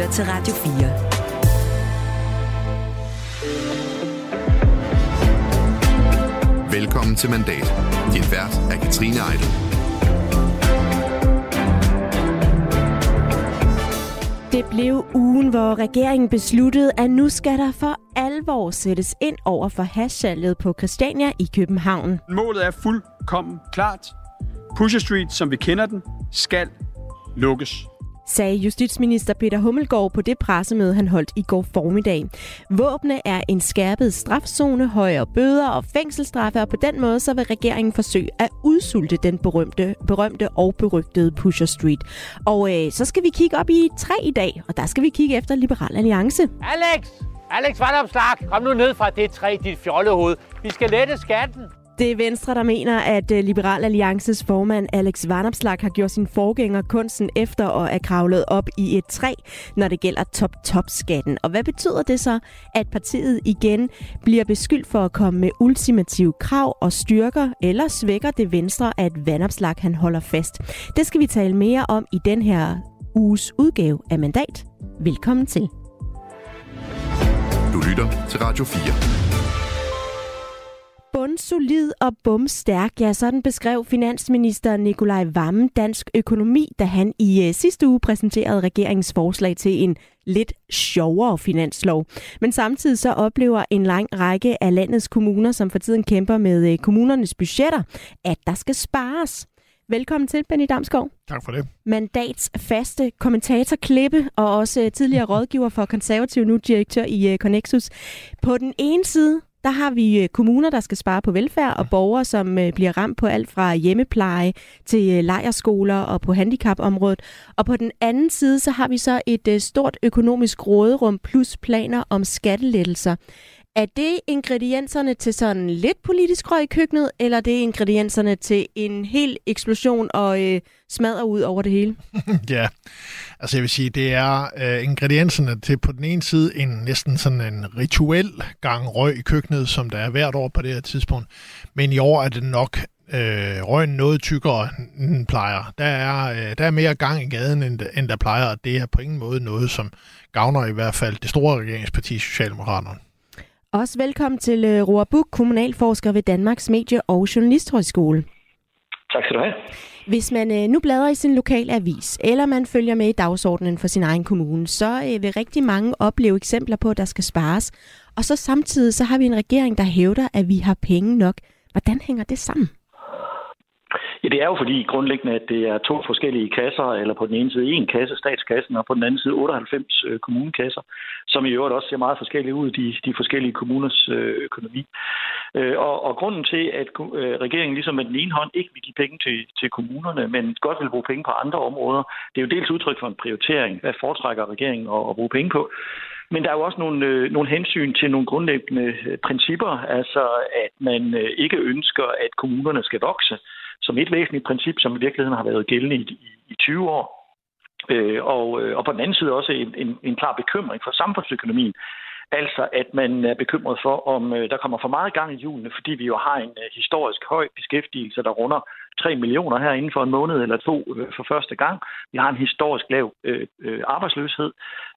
lytter til Radio 4. Velkommen til Mandat. Din vært er Katrine Eidel. Det blev ugen, hvor regeringen besluttede, at nu skal der for alvor sættes ind over for hashsalget på Christiania i København. Målet er fuldkommen klart. Pusher Street, som vi kender den, skal lukkes sagde justitsminister Peter Hummelgaard på det pressemøde, han holdt i går formiddag. Våbne er en skærpet strafzone, højere bøder og fængselsstraffe, og på den måde så vil regeringen forsøge at udsulte den berømte, berømte og berygtede Pusher Street. Og øh, så skal vi kigge op i tre i dag, og der skal vi kigge efter Liberal Alliance. Alex! Alex Vandopslag, kom nu ned fra det træ, dit fjollehoved. Vi skal lette skatten. Det er Venstre, der mener, at øh, Liberal Alliances formand Alex Vanopslag har gjort sin forgænger kunsten efter at er kravlet op i et træ, når det gælder top-top-skatten. Og hvad betyder det så, at partiet igen bliver beskyldt for at komme med ultimative krav og styrker, eller svækker det Venstre, at Vanopslag han holder fast? Det skal vi tale mere om i den her uges udgave af Mandat. Velkommen til. Du lytter til Radio 4 bundsolid og bumstærk. Ja, sådan beskrev finansminister Nikolaj Vammen dansk økonomi, da han i uh, sidste uge præsenterede regeringens forslag til en lidt sjovere finanslov. Men samtidig så oplever en lang række af landets kommuner, som for tiden kæmper med uh, kommunernes budgetter, at der skal spares. Velkommen til, Benny Damskov. Tak for det. Mandats faste kommentator Klippe, og også tidligere rådgiver for konservativ, nu direktør i Connexus. På den ene side, der har vi øh, kommuner, der skal spare på velfærd, og borgere, som øh, bliver ramt på alt fra hjemmepleje til øh, lejerskoler og på handicapområdet. Og på den anden side, så har vi så et stort økonomisk råderum plus planer om skattelettelser. Er det ingredienserne til sådan lidt politisk røg i køkkenet, eller er det ingredienserne til en hel eksplosion og øh, smadrer ud over det hele? ja, altså jeg vil sige, det er øh, ingredienserne til på den ene side en næsten sådan en rituel gang røg i køkkenet, som der er hvert år på det her tidspunkt. Men i år er det nok øh, røgen noget tykkere, end den plejer. Der er, øh, der er mere gang i gaden, end, end der plejer, og det er på ingen måde noget, som gavner i hvert fald det store regeringsparti Socialdemokraterne. Også velkommen til uh, Roar Buk, kommunalforsker ved Danmarks Medie- og Journalisthøjskole. Tak skal du have. Hvis man uh, nu bladrer i sin lokale avis, eller man følger med i dagsordenen for sin egen kommune, så uh, vil rigtig mange opleve eksempler på, at der skal spares. Og så samtidig så har vi en regering, der hævder, at vi har penge nok. Hvordan hænger det sammen? Ja, det er jo fordi grundlæggende, at det er to forskellige kasser, eller på den ene side en kasse, statskassen, og på den anden side 98 øh, kommunekasser, som i øvrigt også ser meget forskellige ud, de, de forskellige kommuners øh, økonomi. Øh, og, og grunden til, at øh, regeringen ligesom med den ene hånd ikke vil give penge til, til kommunerne, men godt vil bruge penge på andre områder, det er jo dels udtryk for en prioritering. Hvad foretrækker regeringen at, at bruge penge på? Men der er jo også nogle, øh, nogle hensyn til nogle grundlæggende øh, principper, altså at man øh, ikke ønsker, at kommunerne skal vokse som et væsentligt princip, som i virkeligheden har været gældende i, i, i 20 år. Øh, og, øh, og på den anden side også en, en, en klar bekymring for samfundsøkonomien. Altså, at man er bekymret for, om øh, der kommer for meget gang i julene, fordi vi jo har en øh, historisk høj beskæftigelse, der runder 3 millioner her inden for en måned eller to øh, for første gang. Vi har en historisk lav øh, øh, arbejdsløshed,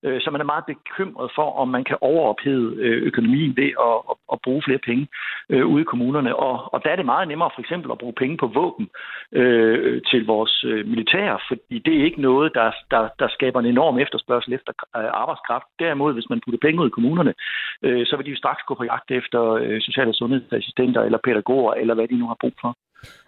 øh, så man er meget bekymret for, om man kan overophede øh, økonomien ved at, at, at bruge flere penge øh, ude i kommunerne. Og, og der er det meget nemmere for eksempel at bruge penge på våben øh, til vores øh, militær, fordi det er ikke noget, der, der, der skaber en enorm efterspørgsel efter øh, arbejdskraft. Derimod, hvis man putter penge ud i kommunerne, øh, så vil de jo straks gå på jagt efter øh, social- og sundhedsassistenter eller pædagoger, eller hvad de nu har brug for.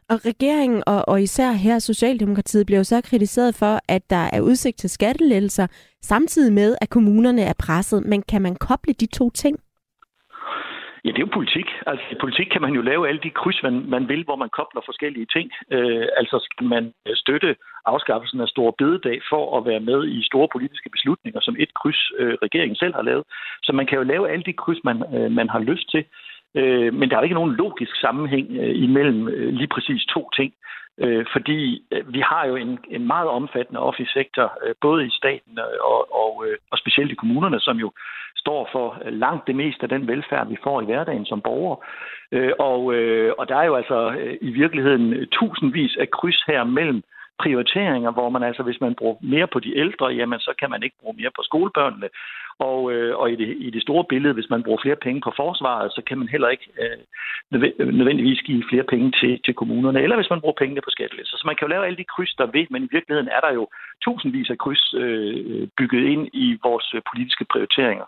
Og regeringen, og, og især her Socialdemokratiet, bliver jo så kritiseret for, at der er udsigt til skattelettelser, samtidig med, at kommunerne er presset. Men kan man koble de to ting? Ja, det er jo politik. Altså, i politik kan man jo lave alle de kryds, man, man vil, hvor man kobler forskellige ting. Øh, altså, skal man støtte afskaffelsen af store bededag for at være med i store politiske beslutninger, som et kryds øh, regeringen selv har lavet. Så man kan jo lave alle de kryds, man, øh, man har lyst til. Øh, men der er ikke nogen logisk sammenhæng øh, imellem øh, lige præcis to ting. Øh, fordi øh, vi har jo en, en meget omfattende offentlig sektor, øh, både i staten øh, og, og, øh, og specielt i kommunerne, som jo står for øh, langt det meste af den velfærd, vi får i hverdagen som borgere. Øh, og, øh, og der er jo altså øh, i virkeligheden tusindvis af kryds her mellem prioriteringer, hvor man altså, hvis man bruger mere på de ældre, jamen så kan man ikke bruge mere på skolebørnene. Og, øh, og i, det, i det store billede, hvis man bruger flere penge på forsvaret, så kan man heller ikke øh, nødvendigvis give flere penge til, til kommunerne, eller hvis man bruger pengene på skattelæsser. Så man kan jo lave alle de kryds, der ved, men i virkeligheden er der jo tusindvis af kryds øh, bygget ind i vores øh, politiske prioriteringer.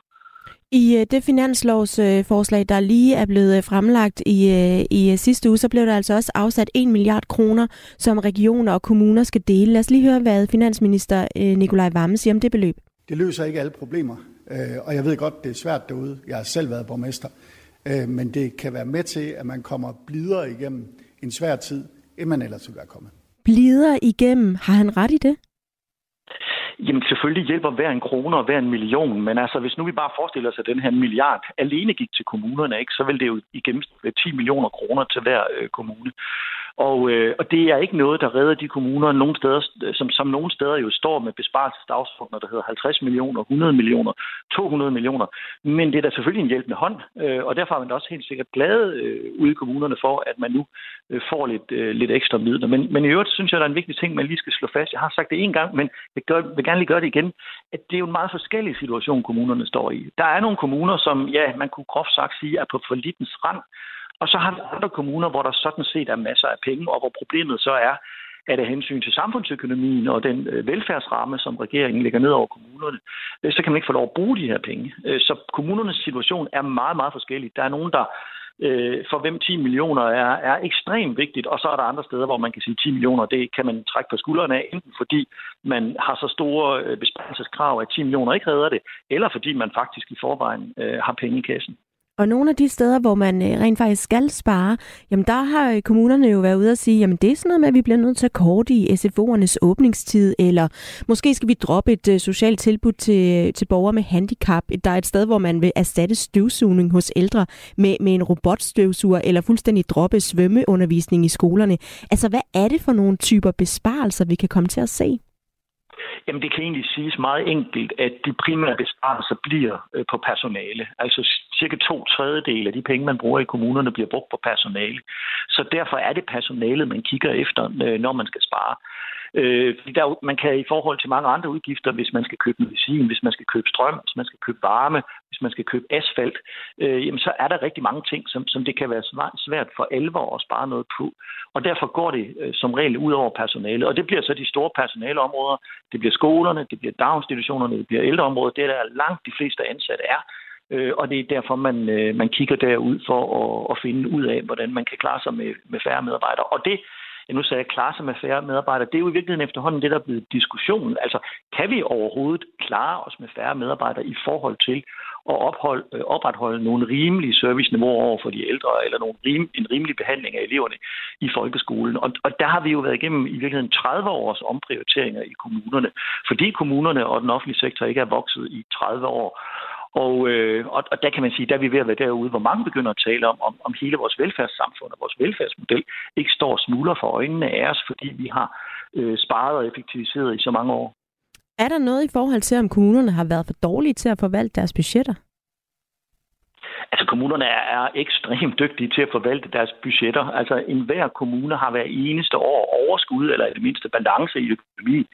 I øh, det finanslovsforslag, der lige er blevet øh, fremlagt i, øh, i sidste uge, så blev der altså også afsat 1 milliard kroner, som regioner og kommuner skal dele. Lad os lige høre, hvad finansminister Nikolaj Vammen siger om det beløb. Det løser ikke alle problemer, og jeg ved godt, det er svært derude. Jeg har selv været borgmester. Men det kan være med til, at man kommer blidere igennem en svær tid, end man ellers ville være kommet. Blidere igennem. Har han ret i det? Jamen selvfølgelig hjælper hver en krone og hver en million, men altså hvis nu vi bare forestiller os, at den her milliard alene gik til kommunerne, ikke, så vil det jo i gennemsnit 10 millioner kroner til hver øh, kommune. Og, øh, og det er ikke noget, der redder de kommuner, nogle steder, øh, som, som nogle steder jo står med besparelsesdagsordner, der hedder 50 millioner, 100 millioner, 200 millioner. Men det er da selvfølgelig en hjælpende hånd, øh, og derfor er man da også helt sikkert glad øh, ude i kommunerne for, at man nu øh, får lidt, øh, lidt ekstra midler. Men, men i øvrigt synes jeg, der er en vigtig ting, man lige skal slå fast. Jeg har sagt det en gang, men jeg gør, vil gerne lige gøre det igen, at det er jo en meget forskellig situation, kommunerne står i. Der er nogle kommuner, som, ja, man kunne groft sagt sige, er på forlitens rand, og så har vi andre kommuner, hvor der sådan set er masser af penge, og hvor problemet så er, at af hensyn til samfundsøkonomien og den øh, velfærdsramme, som regeringen lægger ned over kommunerne, øh, så kan man ikke få lov at bruge de her penge. Øh, så kommunernes situation er meget, meget forskellig. Der er nogen, der for hvem 10 millioner er, er ekstremt vigtigt, og så er der andre steder, hvor man kan sige, at 10 millioner, det kan man trække på skuldrene af, enten fordi man har så store besparelseskrav, at 10 millioner ikke redder det, eller fordi man faktisk i forvejen øh, har penge i kassen. Og nogle af de steder, hvor man øh, rent faktisk skal spare, jamen der har kommunerne jo været ude at sige, jamen det er sådan noget med, at vi bliver nødt til at korte i SFO'ernes åbningstid, eller måske skal vi droppe et øh, socialt tilbud til, øh, til borgere med handicap. Der er et sted, hvor man vil erstatte støvsugning hos ældre med, med en robotstøvsuger, eller fuldstændig droppe svømmeundervisning i skolerne. Altså, hvad er det for nogle typer besparelser, vi kan komme til at se? Jamen, det kan egentlig siges meget enkelt, at de primære besparelser bliver øh, på personale. Altså cirka to tredjedel af de penge, man bruger i kommunerne, bliver brugt på personale. Så derfor er det personalet, man kigger efter, øh, når man skal spare. Øh, der, man kan i forhold til mange andre udgifter, hvis man skal købe medicin, hvis man skal købe strøm, hvis man skal købe varme, hvis man skal købe asfalt, øh, jamen så er der rigtig mange ting, som, som det kan være svært for alvor at spare noget på. Og derfor går det øh, som regel ud over personale. Og det bliver så de store personaleområder. Det bliver skolerne, det bliver daginstitutionerne, det bliver ældreområdet. Det er der langt de fleste ansatte er. Øh, og det er derfor, man, øh, man kigger derud for at, at finde ud af, hvordan man kan klare sig med, med færre medarbejdere. Og det ja, nu sagde, klare sig med færre medarbejdere, det er jo i virkeligheden efterhånden det, der er blevet diskussionen. Altså, kan vi overhovedet klare os med færre medarbejdere i forhold til at ophold, øh, opretholde nogle rimelige serviceniveauer over for de ældre, eller nogle rim, en rimelig behandling af eleverne i folkeskolen. Og, og der har vi jo været igennem i virkeligheden 30 års omprioriteringer i kommunerne, fordi kommunerne og den offentlige sektor ikke er vokset i 30 år. Og, øh, og, og der kan man sige, der er vi ved at være derude, hvor mange begynder at tale om, om, om hele vores velfærdssamfund og vores velfærdsmodel ikke står og smuldrer for øjnene af os, fordi vi har øh, sparet og effektiviseret i så mange år. Er der noget i forhold til, om kommunerne har været for dårlige til at forvalte deres budgetter? Altså kommunerne er, er ekstremt dygtige til at forvalte deres budgetter. Altså enhver kommune har hver eneste år overskud, eller i det mindste balance i økonomien,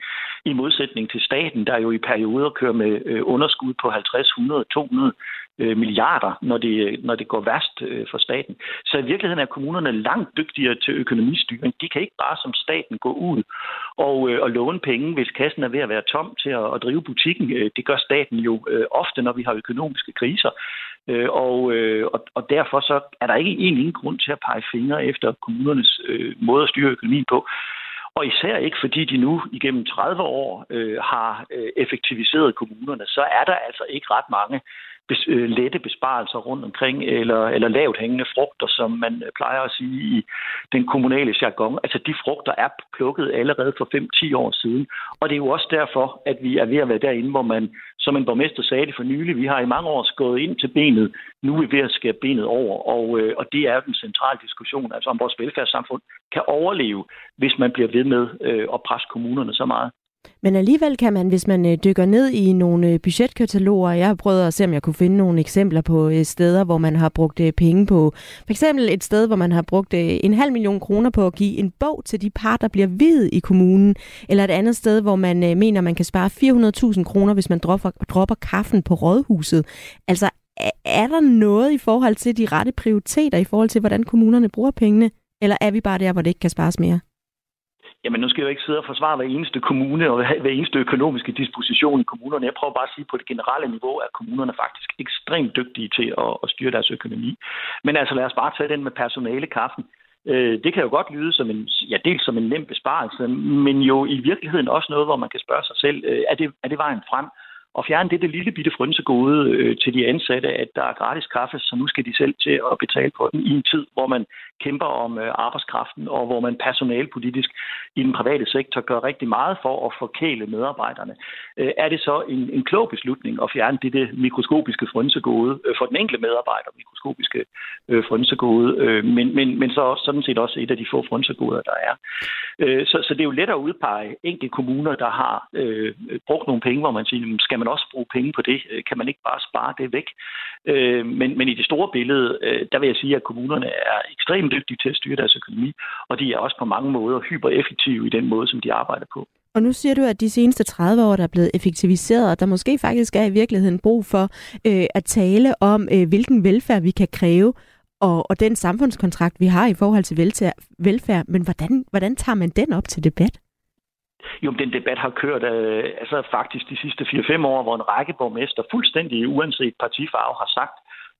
i modsætning til staten, der jo i perioder kører med øh, underskud på 50, 100, 200 milliarder, når det, når det går værst øh, for staten. Så i virkeligheden er kommunerne langt dygtigere til økonomistyring. De kan ikke bare som staten gå ud og, øh, og låne penge, hvis kassen er ved at være tom til at, at drive butikken. Det gør staten jo ofte, når vi har økonomiske kriser. Og, og, og derfor så er der ikke en ingen grund til at pege fingre efter kommunernes måde at styre økonomien på. Og især ikke, fordi de nu igennem 30 år øh, har øh, effektiviseret kommunerne, så er der altså ikke ret mange bes, øh, lette besparelser rundt omkring, eller, eller lavt hængende frugter, som man øh, plejer at sige i den kommunale jargon. Altså de frugter er plukket allerede for 5-10 år siden. Og det er jo også derfor, at vi er ved at være derinde, hvor man, som en borgmester sagde det for nylig, vi har i mange år gået ind til benet, nu er vi ved at skære benet over. Og, øh, og det er den centrale diskussion, altså om vores velfærdssamfund kan overleve, hvis man bliver ved med øh, at presse kommunerne så meget. Men alligevel kan man, hvis man øh, dykker ned i nogle øh, budgetkataloger, jeg har prøvet at se, om jeg kunne finde nogle eksempler på øh, steder, hvor man har brugt penge på. For eksempel et sted, hvor man har brugt en halv million kroner på at give en bog til de par, der bliver videt i kommunen. Eller et andet sted, hvor man mener, man kan spare 400.000 kroner, hvis man dropper, dropper kaffen på rådhuset. Altså, er der noget i forhold til de rette prioriteter, i forhold til, hvordan kommunerne bruger pengene? Eller er vi bare der, hvor det ikke kan spares mere? Jamen, nu skal jeg jo ikke sidde og forsvare hver eneste kommune og hver eneste økonomiske disposition i kommunerne. Jeg prøver bare at sige, at på det generelle niveau er kommunerne faktisk ekstremt dygtige til at, at styre deres økonomi. Men altså, lad os bare tage den med personalekaffen. Øh, det kan jo godt lyde som en, ja, dels som en nem besparelse, men jo i virkeligheden også noget, hvor man kan spørge sig selv, øh, er det, er det vejen frem? Og fjerne det, det lille bitte frønsegode øh, til de ansatte, at der er gratis kaffe, så nu skal de selv til at betale på den i en tid, hvor man kæmper om øh, arbejdskraften, og hvor man personalpolitisk i den private sektor gør rigtig meget for at forkæle medarbejderne. Øh, er det så en, en klog beslutning at fjerne det, det mikroskopiske frynsegode øh, for den enkelte medarbejder, mikroskopiske øh, frynsegode, øh, men, men, men så også, sådan set også et af de få frynsegoder, der er. Øh, så, så det er jo let at udpege enkelte kommuner, der har øh, brugt nogle penge, hvor man siger, skal man også bruge penge på det? Øh, kan man ikke bare spare det væk? Øh, men, men i det store billede, øh, der vil jeg sige, at kommunerne er ekstremt dygtige til at styre deres økonomi, og de er også på mange måder hypereffektive i den måde, som de arbejder på. Og nu siger du, at de seneste 30 år, der er blevet effektiviseret, og der måske faktisk er i virkeligheden brug for øh, at tale om, øh, hvilken velfærd vi kan kræve, og, og den samfundskontrakt, vi har i forhold til velfærd. Men hvordan, hvordan tager man den op til debat? Jo, den debat har kørt øh, altså faktisk de sidste 4-5 år, hvor en række borgmester, fuldstændig uanset partifarve, har sagt,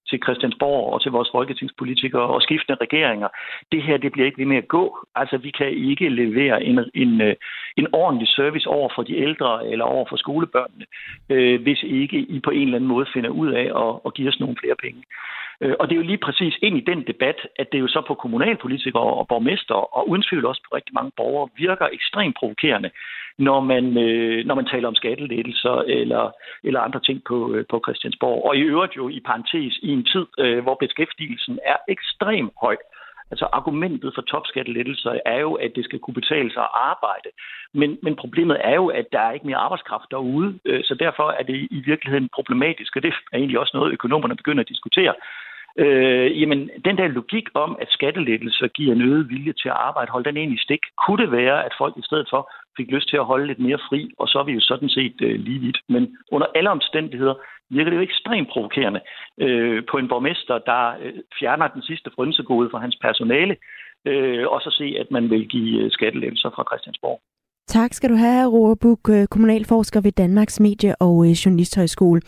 til Christiansborg og til vores folketingspolitikere og skiftende regeringer. Det her, det bliver ikke ved med at gå. Altså, vi kan ikke levere en, en, øh, en ordentlig service over for de ældre eller over for skolebørnene, øh, hvis ikke I på en eller anden måde finder ud af at, at give os nogle flere penge. Øh, og det er jo lige præcis ind i den debat, at det jo så på kommunalpolitikere og borgmester, og uden tvivl også på rigtig mange borgere, virker ekstremt provokerende, når man, øh, når man taler om skattelettelser eller, eller andre ting på, øh, på Christiansborg. Og i øvrigt jo i parentes i en tid, øh, hvor beskæftigelsen er ekstremt høj. Altså argumentet for topskattelettelser er jo, at det skal kunne betale sig at arbejde. Men, men problemet er jo, at der er ikke mere arbejdskraft derude, øh, så derfor er det i virkeligheden problematisk, og det er egentlig også noget, økonomerne begynder at diskutere. Øh, jamen, den der logik om, at skattelettelser giver en øget vilje til at arbejde, hold den egentlig stik. Kunne det være, at folk i stedet for fik lyst til at holde lidt mere fri, og så er vi jo sådan set øh, lige vidt. Men under alle omstændigheder virker det jo ekstremt provokerende øh, på en borgmester, der øh, fjerner den sidste frynsegode for hans personale, øh, og så se, at man vil give øh, skattelettelser fra Christiansborg. Tak skal du have, Roar Buk, øh, kommunalforsker ved Danmarks Medie- og øh, Journalisthøjskole.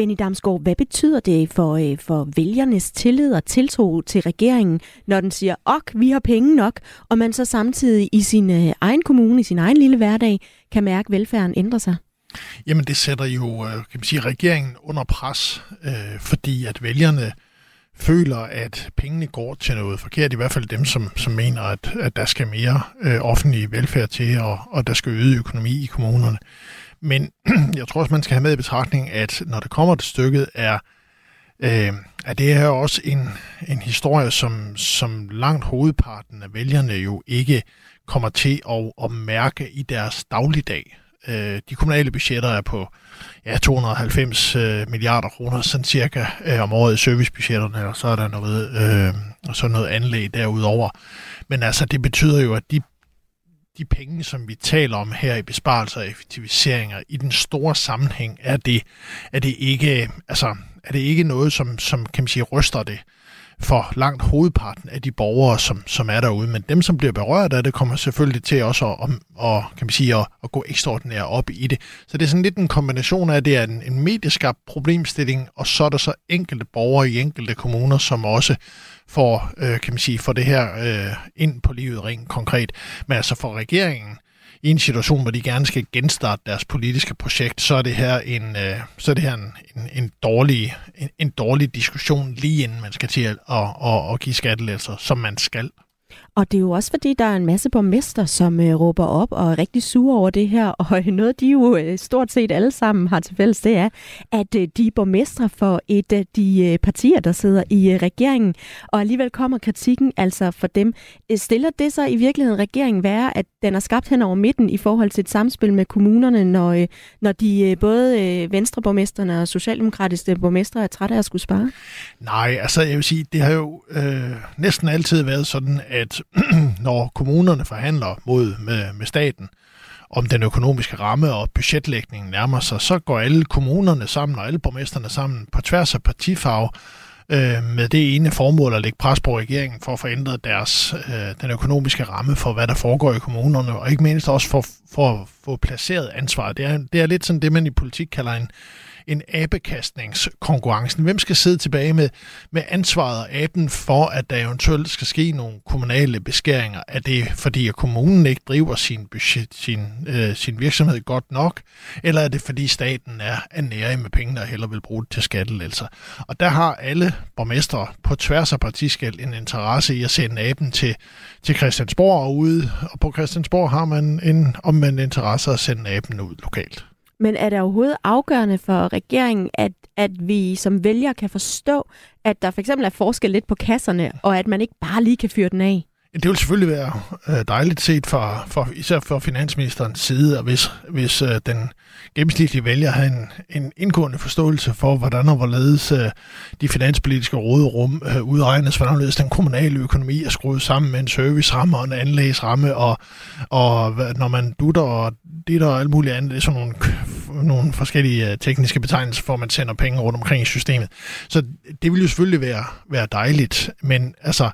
Benny Damsgaard, hvad betyder det for, øh, for vælgernes tillid og tiltro til regeringen, når den siger, ok, vi har penge nok, og man så samtidig i sin øh, egen kommune, i sin egen lille hverdag, kan mærke, at velfærden ændrer sig? Jamen det sætter jo øh, kan man sige, regeringen under pres, øh, fordi at vælgerne føler, at pengene går til noget forkert, i hvert fald dem, som, som mener, at, at der skal mere øh, offentlig velfærd til, og, og der skal øget økonomi i kommunerne. Men jeg tror også, man skal have med i betragtning, at når det kommer til stykket, er, øh, er det her også en, en historie, som, som langt hovedparten af vælgerne jo ikke kommer til at, at mærke i deres dagligdag. Øh, de kommunale budgetter er på ja, 290 øh, milliarder kroner, sådan cirka øh, om året i servicebudgetterne, og så er der noget, øh, og så noget anlæg derudover. Men altså, det betyder jo, at de de penge, som vi taler om her i besparelser og effektiviseringer, i den store sammenhæng, er det, er det ikke, altså, er det ikke noget, som, som kan man sige, ryster det for langt hovedparten af de borgere, som, som er derude. Men dem, som bliver berørt af det, kommer selvfølgelig til også at, at, kan man sige, at, at gå ekstraordinært op i det. Så det er sådan lidt en kombination af, at det er en, en medieskabt problemstilling, og så er der så enkelte borgere i enkelte kommuner, som også får, øh, kan man sige, får det her øh, ind på livet rent konkret. Men altså for regeringen, i en situation, hvor de gerne skal genstarte deres politiske projekt, så er det her en, øh, så er det her en, en, en, dårlig, en, en dårlig diskussion lige inden man skal til at, at, at, at give skattelettelser, som man skal. Og det er jo også fordi, der er en masse borgmester, som øh, råber op og er rigtig sure over det her. Og noget, de jo øh, stort set alle sammen har til fælles, det er, at øh, de er borgmestre for et af de øh, partier, der sidder i øh, regeringen. Og alligevel kommer kritikken altså for dem. Øh, stiller det så i virkeligheden regeringen være, at den er skabt hen over midten i forhold til et samspil med kommunerne, når, øh, når de øh, både øh, venstreborgmesterne og socialdemokratiske borgmestre er trætte af at skulle spare? Nej, altså jeg vil sige, det har jo øh, næsten altid været sådan, at når kommunerne forhandler mod med, med staten om den økonomiske ramme og budgetlægningen nærmer sig, så går alle kommunerne sammen og alle borgmesterne sammen på tværs af partifarve øh, med det ene formål at lægge pres på regeringen for at få ændret deres, øh, den økonomiske ramme for, hvad der foregår i kommunerne, og ikke mindst også for, for at få placeret ansvaret. Det er, det er lidt sådan det, man i politik kalder en, en abekastningskonkurrencen. Hvem skal sidde tilbage med, med ansvaret og aben for, at der eventuelt skal ske nogle kommunale beskæringer? Er det fordi, at kommunen ikke driver sin, budget, sin, øh, sin virksomhed godt nok? Eller er det fordi, staten er, er nære med pengene og hellere vil bruge det til skattelettelser? Og der har alle borgmestre på tværs af partiskæld en interesse i at sende aben til, til Christiansborg og ude. Og på Christiansborg har man en omvendt interesse at sende aben ud lokalt. Men er det overhovedet afgørende for regeringen, at, at vi som vælgere kan forstå, at der for eksempel er forskel lidt på kasserne, og at man ikke bare lige kan fyre den af? Det vil selvfølgelig være øh, dejligt set for, for især for finansministerens side, og hvis, hvis øh, den gennemsnitlige vælger har en, en indgående forståelse for, hvordan og hvorledes øh, de finanspolitiske råderum øh, udregnes, hvordan den kommunale økonomi er skruet sammen med en serviceramme og en anlægsramme, og, og når man dutter og det og alt muligt andet, det er sådan nogle, nogle forskellige øh, tekniske betegnelser for, at man sender penge rundt omkring i systemet. Så det vil jo selvfølgelig være, være dejligt, men altså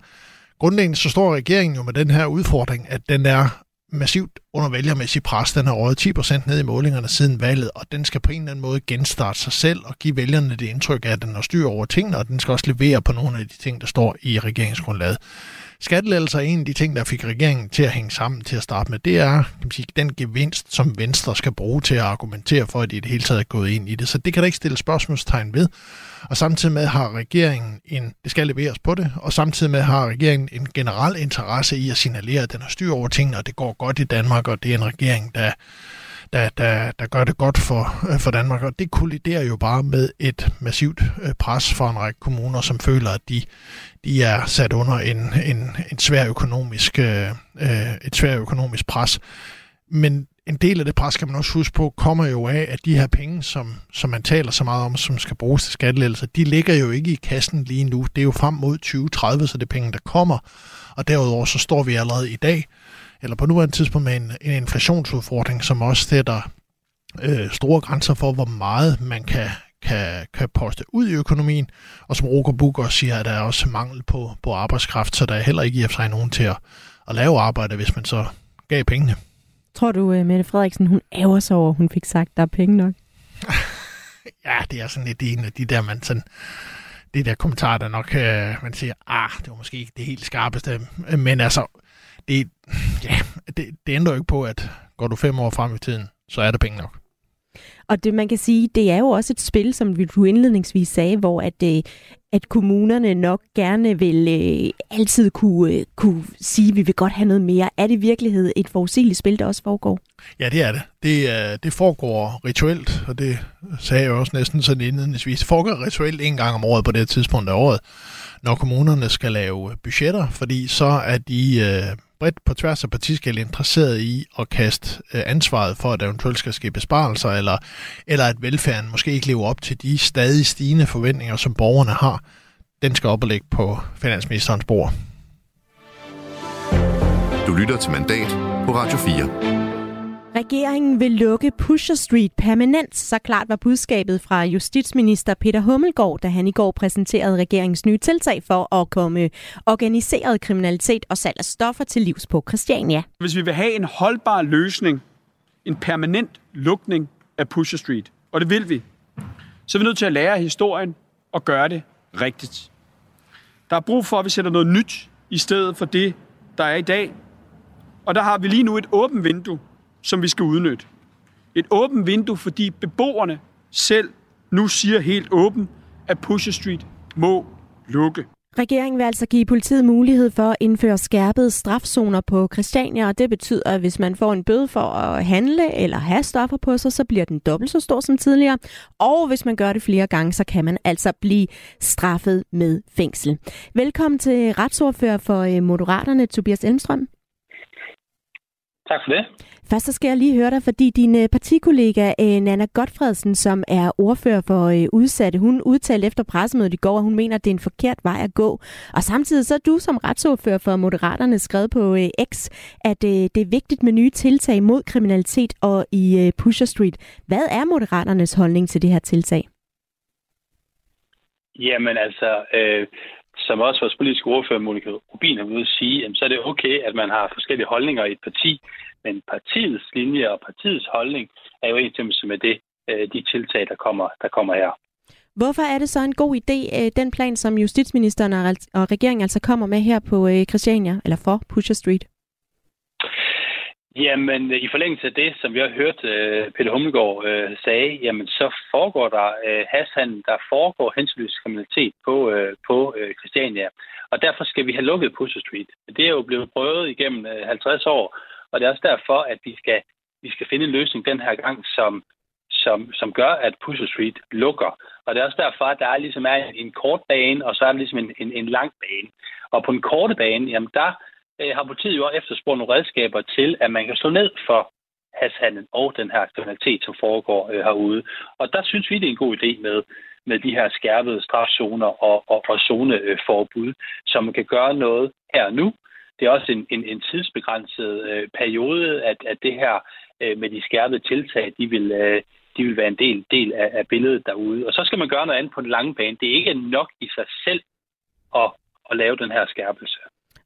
grundlæggende så står regeringen jo med den her udfordring, at den er massivt under vælgermæssig pres. Den har røget 10% ned i målingerne siden valget, og den skal på en eller anden måde genstarte sig selv og give vælgerne det indtryk af, at den har styr over tingene, og den skal også levere på nogle af de ting, der står i regeringsgrundlaget. Skattelettelser er en af de ting, der fik regeringen til at hænge sammen til at starte med. Det er kan man sige, den gevinst, som Venstre skal bruge til at argumentere for, at de i det hele taget er gået ind i det. Så det kan der ikke stille spørgsmålstegn ved. Og samtidig med har regeringen en, det skal leveres på det, og samtidig med har regeringen en generel interesse i at signalere, at den har styr over tingene, og det går godt i Danmark, og det er en regering, der der, der, der gør det godt for, øh, for Danmark. Og det kolliderer jo bare med et massivt øh, pres fra en række kommuner, som føler, at de, de er sat under en, en, en svær økonomisk, øh, øh et svær økonomisk pres. Men en del af det pres, kan man også huske på, kommer jo af, at de her penge, som, som man taler så meget om, som skal bruges til skattelettelser, de ligger jo ikke i kassen lige nu. Det er jo frem mod 2030, så det er penge, der kommer. Og derudover så står vi allerede i dag eller på nuværende tidspunkt med en, en inflationsudfordring, som også sætter øh, store grænser for, hvor meget man kan, kan, kan poste ud i økonomien. Og som Roger også siger, at der er også mangel på, på arbejdskraft, så der er heller ikke i og sig nogen til at, at lave arbejde, hvis man så gav pengene. Tror du, uh, Mette Frederiksen, hun ærger sig over, hun fik sagt, at der er penge nok? ja, det er sådan lidt en af de der, man sådan, det der kommentarer, der nok, uh, man siger, ah, det var måske ikke det helt skarpeste, men altså, det, ja, det, det ændrer jo ikke på, at går du fem år frem i tiden, så er der penge nok. Og det man kan sige, det er jo også et spil, som du indledningsvis sagde, hvor at, øh, at kommunerne nok gerne vil øh, altid kunne, øh, kunne sige, at vi vil godt have noget mere. Er det i virkeligheden et forudsigeligt spil, der også foregår? Ja, det er det. Det, øh, det foregår rituelt, og det sagde jeg også næsten sådan indledningsvis. Det foregår rituelt en gang om året på det tidspunkt af året, når kommunerne skal lave budgetter, fordi så er de øh, bredt på tværs af partiskæld interesseret i at kaste øh, ansvaret for, at der eventuelt skal ske besparelser, eller, eller at velfærden måske ikke lever op til de stadig stigende forventninger, som borgerne har. Den skal op og ligge på finansministerens bord. Du lytter til Mandat på Radio 4. Regeringen vil lukke Pusher Street permanent, så klart var budskabet fra justitsminister Peter Hummelgaard, da han i går præsenterede regeringens nye tiltag for at komme organiseret kriminalitet og salg af stoffer til livs på Christiania. Hvis vi vil have en holdbar løsning, en permanent lukning af Pusher Street, og det vil vi, så er vi nødt til at lære historien og gøre det rigtigt. Der er brug for, at vi sætter noget nyt i stedet for det, der er i dag. Og der har vi lige nu et åbent vindue som vi skal udnytte. Et åbent vindue, fordi beboerne selv nu siger helt åbent, at Pusher Street må lukke. Regeringen vil altså give politiet mulighed for at indføre skærpede strafzoner på Christiania, og det betyder, at hvis man får en bøde for at handle eller have stoffer på sig, så bliver den dobbelt så stor som tidligere. Og hvis man gør det flere gange, så kan man altså blive straffet med fængsel. Velkommen til retsordfører for øh, Moderaterne, Tobias Elmstrøm. Tak for det. Først så skal jeg lige høre dig, fordi din øh, partikollega øh, Nana Godfredsen, som er ordfører for øh, udsatte, hun udtalte efter pressemødet i går, at hun mener, at det er en forkert vej at gå. Og samtidig så er du som retsordfører for Moderaterne skrevet på X, at det er vigtigt med nye tiltag mod kriminalitet og i Pusher Street. Hvad er Moderaternes holdning til det her tiltag? Jamen altså, øh, som også vores politiske ordfører, Monika Rubin, har ude at sige, jamen, så er det okay, at man har forskellige holdninger i et parti, men partiets linje og partiets holdning er jo enstemmelse med det, øh, de tiltag, der kommer, der kommer her. Hvorfor er det så en god idé, øh, den plan, som justitsministeren og regeringen altså kommer med her på øh, Christiania, eller for Pusher Street? Jamen, i forlængelse af det, som vi har hørt uh, Peter Hummelgaard sagde, jamen, så foregår der uh, hashandel, der foregår hensynløs kriminalitet på, på Christiania. Og derfor skal vi have lukket Pusher Street. Det er jo blevet prøvet igennem uh, 50 år, og det er også derfor, at vi skal, vi skal finde en løsning den her gang, som, som, som gør, at Pusher Street lukker. Og det er også derfor, at der er ligesom er en, kort bane, og så er der ligesom en, en, en lang bane. Og på den korte bane, jamen der øh, har politiet jo efterspurgt nogle redskaber til, at man kan slå ned for hashandlen og den her kriminalitet, som foregår øh, herude. Og der synes vi, det er en god idé med, med de her skærpede strafzoner og, og, og zoneforbud, som kan gøre noget her og nu. Det er også en, en, en tidsbegrænset øh, periode, at, at det her øh, med de skærpede tiltag, de vil, øh, de vil være en del, del af, af billedet derude. Og så skal man gøre noget andet på den lange bane. Det er ikke nok i sig selv at, at lave den her skærpelse.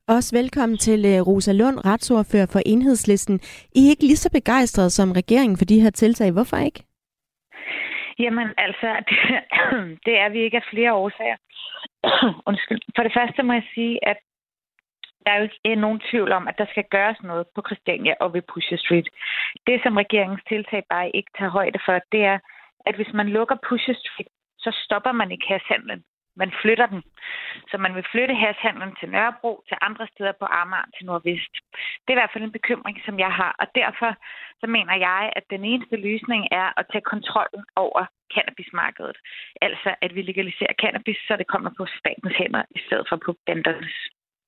Også velkommen til øh, Rosa Lund, retsordfører for Enhedslisten. I er ikke lige så begejstrede som regeringen for de her tiltag. Hvorfor ikke? Jamen altså, det, det er vi ikke af flere årsager. Undskyld. For det første må jeg sige, at der er jo ikke nogen tvivl om, at der skal gøres noget på Christiania og ved Pusher Street. Det, som regeringens tiltag bare ikke tager højde for, det er, at hvis man lukker Pusher Street, så stopper man ikke hashandlen man flytter den. Så man vil flytte hashandlen til Nørrebro, til andre steder på Amager, til Nordvest. Det er i hvert fald en bekymring, som jeg har. Og derfor så mener jeg, at den eneste løsning er at tage kontrollen over cannabismarkedet. Altså at vi legaliserer cannabis, så det kommer på statens hænder, i stedet for på bandernes.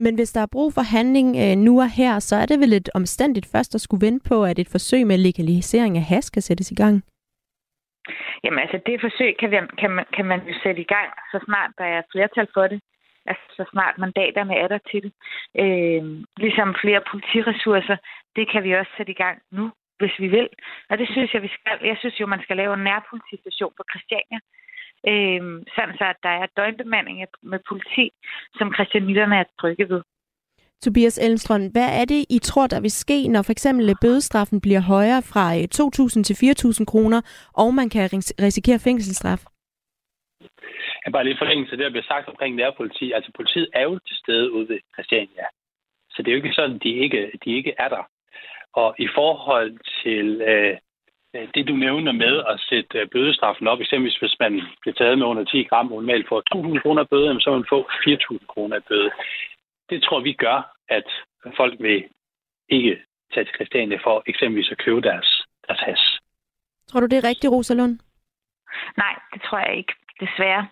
Men hvis der er brug for handling øh, nu og her, så er det vel lidt omstændigt først at skulle vente på, at et forsøg med legalisering af has kan sættes i gang? Jamen altså, det forsøg kan, vi, kan, man, kan man jo sætte i gang, så snart der er flertal for det. Altså, så snart mandaterne er der til det. Øh, ligesom flere politiressourcer, det kan vi også sætte i gang nu, hvis vi vil. Og det synes jeg, vi skal. Jeg synes jo, man skal lave en nærpolitistation på Christiania. Øh, sådan så, at der er døgnbemanding med politi, som christianitterne er trygge ved. Tobias Elmstrøm, hvad er det, I tror, der vil ske, når for eksempel bødestraffen bliver højere fra 2.000 øh, til 4.000 kroner, og man kan risikere fængselsstraf? Jeg bare lige forlængelse af det, der bliver sagt omkring nærpoliti. Altså, politiet er jo til stede ude ved Christiania. Så det er jo ikke sådan, at de ikke, de ikke er der. Og i forhold til øh det, du nævner med at sætte øh, bødestraffen op, eksempelvis hvis man bliver taget med under 10 gram, normalt får 2.000 kroner bøde, så vil man få 4.000 kroner bøde det tror vi gør, at folk vil ikke tage til Christiania for eksempelvis at købe deres, deres has. Tror du, det er rigtigt, Rosalund? Nej, det tror jeg ikke, desværre.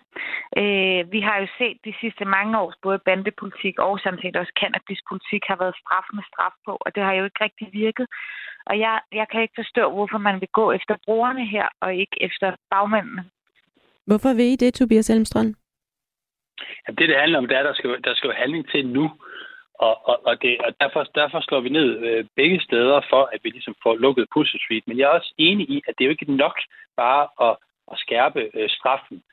Øh, vi har jo set de sidste mange års både bandepolitik og samtidig også cannabispolitik har været straf med straf på, og det har jo ikke rigtig virket. Og jeg, jeg kan ikke forstå, hvorfor man vil gå efter brugerne her, og ikke efter bagmændene. Hvorfor vil I det, Tobias Elmstrøm? Jamen, det, det handler om, det er, at der skal, der skal jo handling til nu. Og, og, og, det, og derfor, derfor slår vi ned øh, begge steder for, at vi ligesom får lukket Pusher Street. Men jeg er også enig i, at det er jo ikke nok bare at, at skærpe øh, straffen.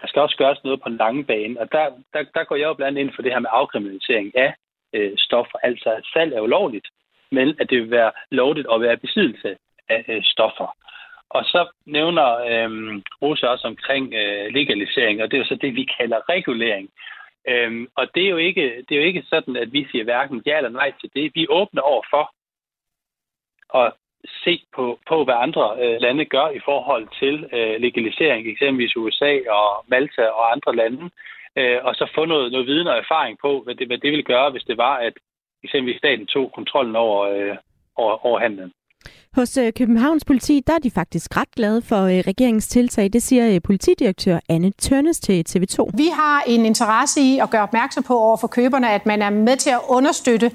Der skal også gøres noget på en lange bane. Og der, der, der går jeg jo blandt andet ind for det her med afkriminalisering af øh, stoffer. Altså, at salg er ulovligt, men at det vil være lovligt at være besiddelse af øh, stoffer. Og så nævner øh, Rosa også omkring øh, legalisering, og det er jo så det, vi kalder regulering. Øhm, og det er, jo ikke, det er jo ikke sådan, at vi siger hverken ja eller nej til det. Vi er åbne over for at se på, på hvad andre øh, lande gør i forhold til øh, legalisering, eksempelvis USA og Malta og andre lande. øh, og så få noget, noget viden og erfaring på, hvad det, hvad det ville gøre, hvis det var, at eksempelvis staten tog kontrollen over, øh, over, over handlen. Hos øh, Københavns politi, der er de faktisk ret glade for øh, regeringens tiltag. Det siger øh, politidirektør Anne Tørnes til TV2. Vi har en interesse i at gøre opmærksom på over for køberne, at man er med til at understøtte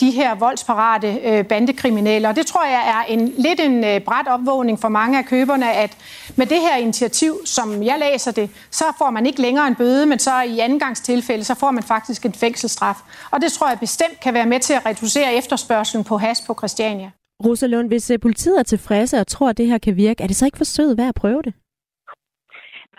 de her voldsparate bandekriminelle. Og det tror jeg er en lidt en bræt opvågning for mange af køberne, at med det her initiativ, som jeg læser det, så får man ikke længere en bøde, men så i andengangstilfælde, så får man faktisk en fængselsstraf. Og det tror jeg bestemt kan være med til at reducere efterspørgselen på has på Christiania. Rosalund, hvis øh, politiet er tilfredse og tror, at det her kan virke, er det så ikke for sødt værd at prøve det?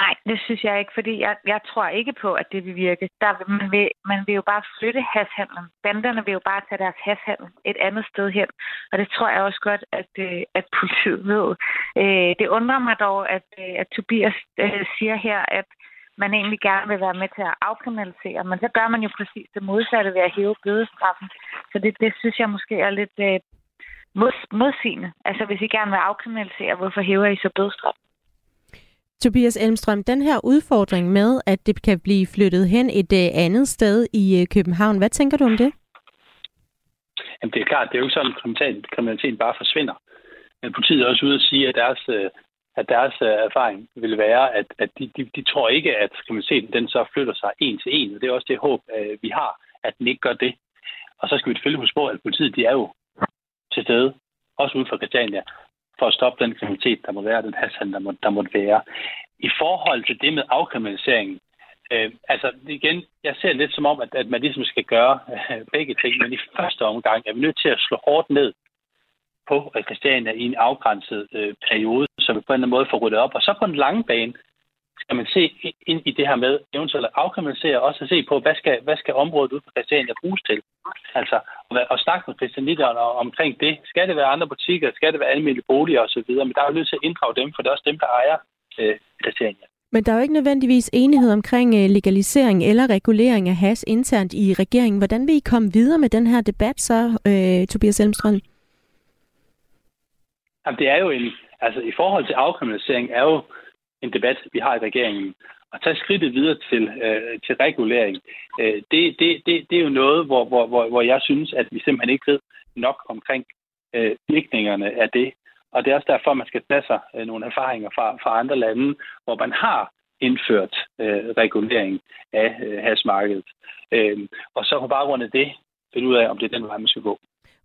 Nej, det synes jeg ikke, fordi jeg, jeg tror ikke på, at det vil virke. Der, man, vil, man vil jo bare flytte hashandlen. Banderne vil jo bare tage deres hashandel et andet sted hen. Og det tror jeg også godt, at, øh, at politiet ved. Øh, det undrer mig dog, at, at Tobias siger her, at man egentlig gerne vil være med til at afkriminalisere, men så gør man jo præcis det modsatte ved at hæve bødestraffen. Så det, det synes jeg måske er lidt mod, modsigende. Altså hvis I gerne vil afkriminalisere, hvorfor hæver I så bødstraf? Tobias Elmstrøm, den her udfordring med, at det kan blive flyttet hen et uh, andet sted i uh, København, hvad tænker du om det? Jamen det er klart, det er jo ikke sådan, at kriminaliteten bare forsvinder. Men politiet er også ude at sige, at deres, øh, at deres erfaring vil være, at, at de, de, de tror ikke, at kriminaliteten den så flytter sig en til en. Og det er også det håb, vi har, at den ikke gør det. Og så skal vi selvfølgelig huske på, at politiet de er jo til stede, også uden for Christiania, for at stoppe den kriminalitet, der må være, den hassan, der, må, der måtte være. I forhold til det med afkriminaliseringen, øh, altså igen, jeg ser lidt som om, at, at man ligesom skal gøre øh, begge ting, men i første omgang er vi nødt til at slå hårdt ned på Christiania i en afgrænset øh, periode, så vi på en eller anden måde får ryddet op. Og så på en lang bane, skal man se ind i det her med eventuelt at afkriminalisere, også at se på, hvad skal, hvad skal området ude på Christiania bruges til? Altså, at, at snakke med christianitterne omkring det. Skal det være andre butikker? Skal det være almindelige boliger osv.? Men der er jo nødt til at inddrage dem, for det er også dem, der ejer øh, Christiania. Men der er jo ikke nødvendigvis enighed omkring øh, legalisering eller regulering af has internt i regeringen. Hvordan vil I komme videre med den her debat så, øh, Tobias Elmstrøm? Jamen, det er jo en... Altså, i forhold til afkriminalisering er jo en debat, vi har i regeringen. At tage skridtet videre til, øh, til regulering, øh, det, det, det, det er jo noget, hvor, hvor, hvor, hvor jeg synes, at vi simpelthen ikke ved nok omkring øh, virkningerne af det. Og det er også derfor, man skal tage sig øh, nogle erfaringer fra, fra andre lande, hvor man har indført øh, regulering af øh, hasmarkedet. Øh, og så på baggrund af det finde ud af, om det er den vej, man skal gå.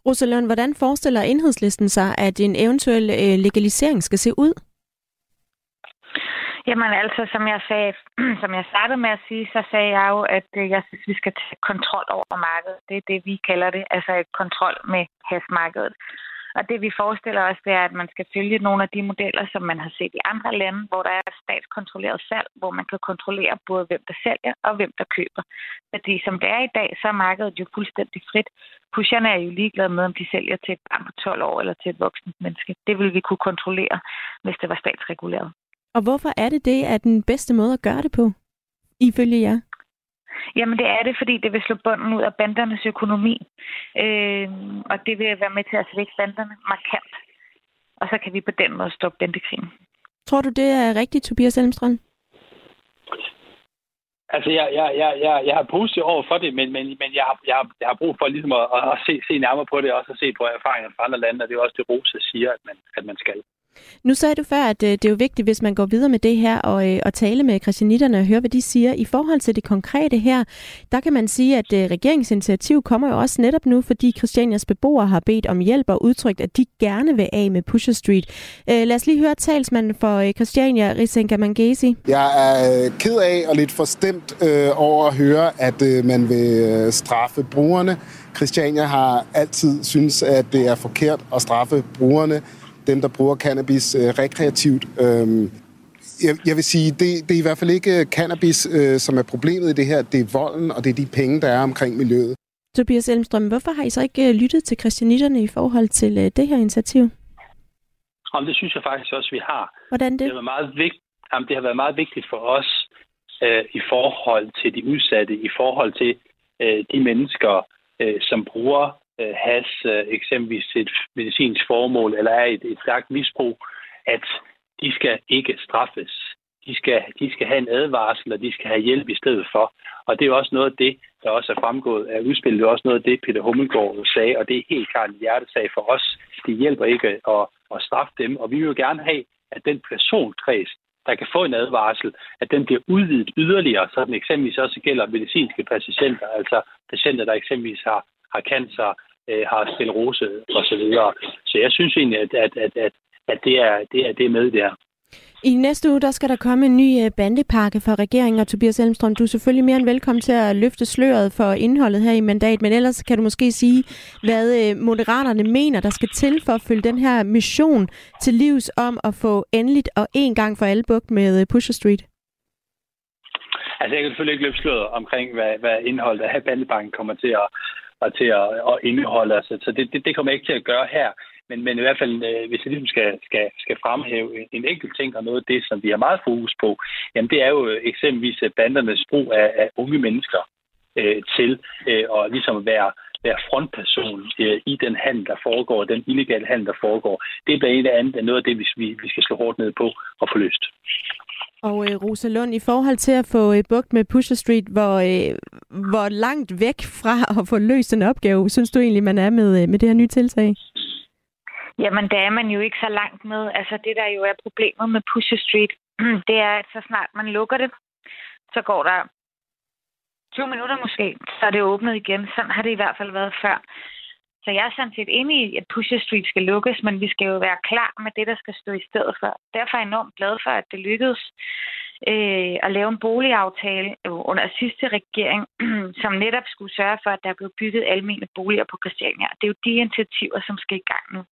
Rosalund, hvordan forestiller enhedslisten sig, at en eventuel øh, legalisering skal se ud? Jamen altså, som jeg sagde, som jeg startede med at sige, så sagde jeg jo, at øh, jeg synes, vi skal tage kontrol over markedet. Det er det, vi kalder det, altså et kontrol med hasmarkedet. Og det vi forestiller os, det er, at man skal følge nogle af de modeller, som man har set i andre lande, hvor der er statskontrolleret salg, hvor man kan kontrollere både, hvem der sælger og hvem der køber. Fordi som det er i dag, så er markedet jo fuldstændig frit. Pusherne er jo ligeglade med, om de sælger til et barn på 12 år eller til et voksent menneske. Det vil vi kunne kontrollere, hvis det var statsreguleret. Og hvorfor er det det er den bedste måde at gøre det på, ifølge jer? Jamen det er det, fordi det vil slå bunden ud af bandernes økonomi. Øh, og det vil være med til at svække banderne markant. Og så kan vi på den måde stoppe bandekrigen. Tror du, det er rigtigt, Tobias Elmstrøm? Altså, jeg, jeg, jeg, jeg, jeg har positiv over for det, men, men, men jeg, har, jeg, har, jeg har brug for ligesom at, at se, se nærmere på det, og også at se på erfaringer fra andre lande, og det er også det, Rosa siger, at man, at man skal. Nu sagde du før, at øh, det er jo vigtigt, hvis man går videre med det her og, øh, og tale med christianitterne og høre, hvad de siger. I forhold til det konkrete her, der kan man sige, at øh, regeringsinitiativ kommer jo også netop nu, fordi Christianias beboere har bedt om hjælp og udtrykt, at de gerne vil af med Pusher Street. lad os lige høre talsmanden for Christiania, Risenka Mangesi. Jeg er ked af og lidt forstemt øh, over at høre, at øh, man vil straffe brugerne. Christiania har altid synes, at det er forkert at straffe brugerne dem, der bruger cannabis øh, rekreativt. Øh, jeg, jeg vil sige, det, det er i hvert fald ikke cannabis, øh, som er problemet i det her. Det er volden, og det er de penge, der er omkring miljøet. Tobias Elmstrøm, hvorfor har I så ikke øh, lyttet til christianitterne i forhold til øh, det her initiativ? Om det synes jeg faktisk også, vi har. Hvordan det? Det har været meget, vigt, jamen, det har været meget vigtigt for os øh, i forhold til de udsatte, i forhold til øh, de mennesker, øh, som bruger øh, has øh, eksempelvis til et medicinsk formål, eller er et, et stærkt misbrug, at de skal ikke straffes. de skal, de skal have en advarsel, og de skal have hjælp i stedet for. Og det er også noget af det, der også er fremgået af udspillet. Det er også noget af det, Peter Hummelgaard sagde, og det er helt klart en hjertesag for os. Det hjælper ikke at, at straffe dem, og vi vil jo gerne have, at den personkreds, der kan få en advarsel, at den bliver udvidet yderligere, så den eksempelvis også gælder medicinske patienter, altså patienter, der eksempelvis har, har cancer, øh, har sklerose osv. Så, så jeg synes egentlig, at, at, at, at, at det, er, det, er, det er med der. I næste uge, der skal der komme en ny øh, bandepakke fra regeringen, og Tobias Elmstrøm, du er selvfølgelig mere end velkommen til at løfte sløret for indholdet her i mandat, men ellers kan du måske sige, hvad øh, moderaterne mener, der skal til for at følge den her mission til livs om at få endeligt og en gang for alle bugt med øh, Pusher Street. Altså, jeg kan selvfølgelig ikke løbe sløret omkring, hvad, hvad indholdet af bandepakken kommer til at, at, til at, at indeholde. Altså, så det, det, det kommer jeg ikke til at gøre her. Men, men i hvert fald, øh, hvis jeg ligesom skal, skal, skal fremhæve en, en enkelt ting, og noget af det, som vi har meget fokus på, jamen det er jo eksempelvis øh, bandernes brug af, af unge mennesker øh, til øh, at ligesom være, være frontperson øh, i den handel, der foregår, den illegale handel, der foregår. Det er blandt andet noget af det, vi, vi skal slå hårdt ned på og få løst. Og øh, Rosa Lund, i forhold til at få øh, bugt med Pusher Street, hvor, øh, hvor langt væk fra at få løst en opgave, synes du egentlig, man er med, øh, med det her nye tiltag? Jamen, der er man jo ikke så langt med. Altså, det der jo er problemet med Pusher Street, det er, at så snart man lukker det, så går der 20 minutter måske, så er det åbnet igen. Sådan har det i hvert fald været før. Så jeg er sådan set enig i, at Pusher Street skal lukkes, men vi skal jo være klar med det, der skal stå i stedet for. Derfor er jeg enormt glad for, at det lykkedes øh, at lave en boligaftale under sidste regering, som netop skulle sørge for, at der blev bygget almene boliger på Christiania. Det er jo de initiativer, som skal i gang nu.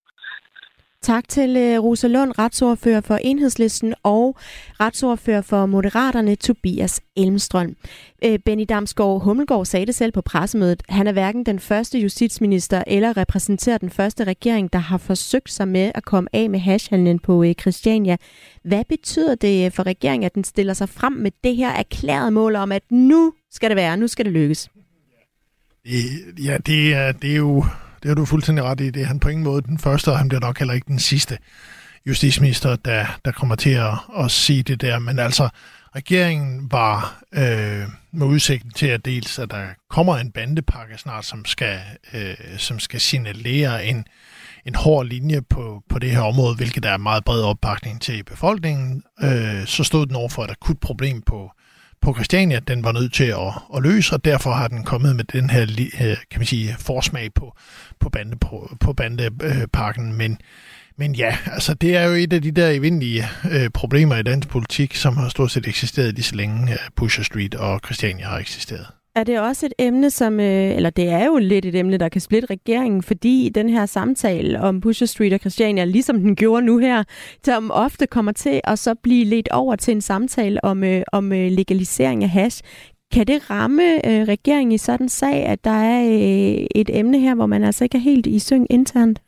Tak til øh, Rosa Lund, retsordfører for Enhedslisten og retsordfører for Moderaterne, Tobias Elmstrøm. Øh, Benny Damsgaard Hummelgaard sagde det selv på pressemødet. Han er hverken den første justitsminister eller repræsenterer den første regering, der har forsøgt sig med at komme af med hashhandlen på øh, Christiania. Hvad betyder det for regeringen, at den stiller sig frem med det her erklærede mål om, at nu skal det være, nu skal det lykkes? Ja, det er, det er jo det har du fuldstændig ret i. Det er han på ingen måde den første, og han bliver nok heller ikke den sidste justitsminister, der, der kommer til at, at sige det der. Men altså, regeringen var øh, med udsigten til at dels, at der kommer en bandepakke snart, som skal, øh, som skal signalere en, en hård linje på, på det her område, hvilket der er meget bred opbakning til i befolkningen. Øh, så stod den over for et akut problem på på Christiania, den var nødt til at, at løse, og derfor har den kommet med den her øh, kan man sige, forsmag på, på, bande, på, på bandeparken. Men, men ja, altså det er jo et af de der evindelige øh, problemer i dansk politik, som har stort set eksisteret lige så længe øh, Pusher Street og Christiania har eksisteret. Er det også et emne, som, øh, eller det er jo lidt et emne, der kan splitte regeringen, fordi den her samtale om Pusher Street og Christiania, ligesom den gjorde nu her, som ofte kommer til at så blive ledt over til en samtale om, øh, om øh, legalisering af hash. Kan det ramme øh, regeringen i sådan en sag, at der er øh, et emne her, hvor man altså ikke er helt i syng internt?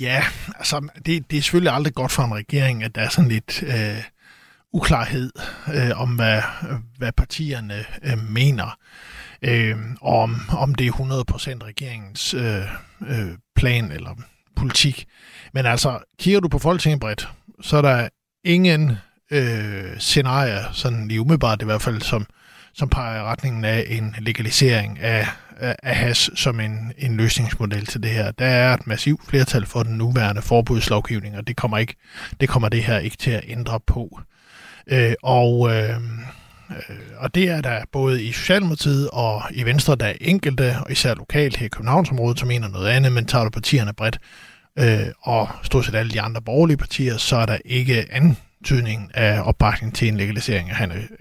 Ja, altså det, det er selvfølgelig aldrig godt for en regering, at der er sådan lidt... Øh uklarhed øh, om, hvad, hvad partierne øh, mener. Øh, om, om det er 100% regeringens øh, øh, plan eller politik. Men altså, kigger du på Folketinget bredt, så er der ingen øh, scenarier, sådan lige umiddelbart i hvert fald, som, som peger i retningen af en legalisering af, af, af has som en, en løsningsmodel til det her. Der er et massivt flertal for den nuværende forbudslovgivning, og det kommer, ikke, det kommer det her ikke til at ændre på. Øh, og, øh, øh, og det er der både i Socialdemokratiet og i Venstre, der er enkelte, og især lokalt her i Københavnsområdet, som mener noget andet, men tager du partierne bredt, øh, og stort set alle de andre borgerlige partier, så er der ikke anden betydning af opbakning til en legalisering af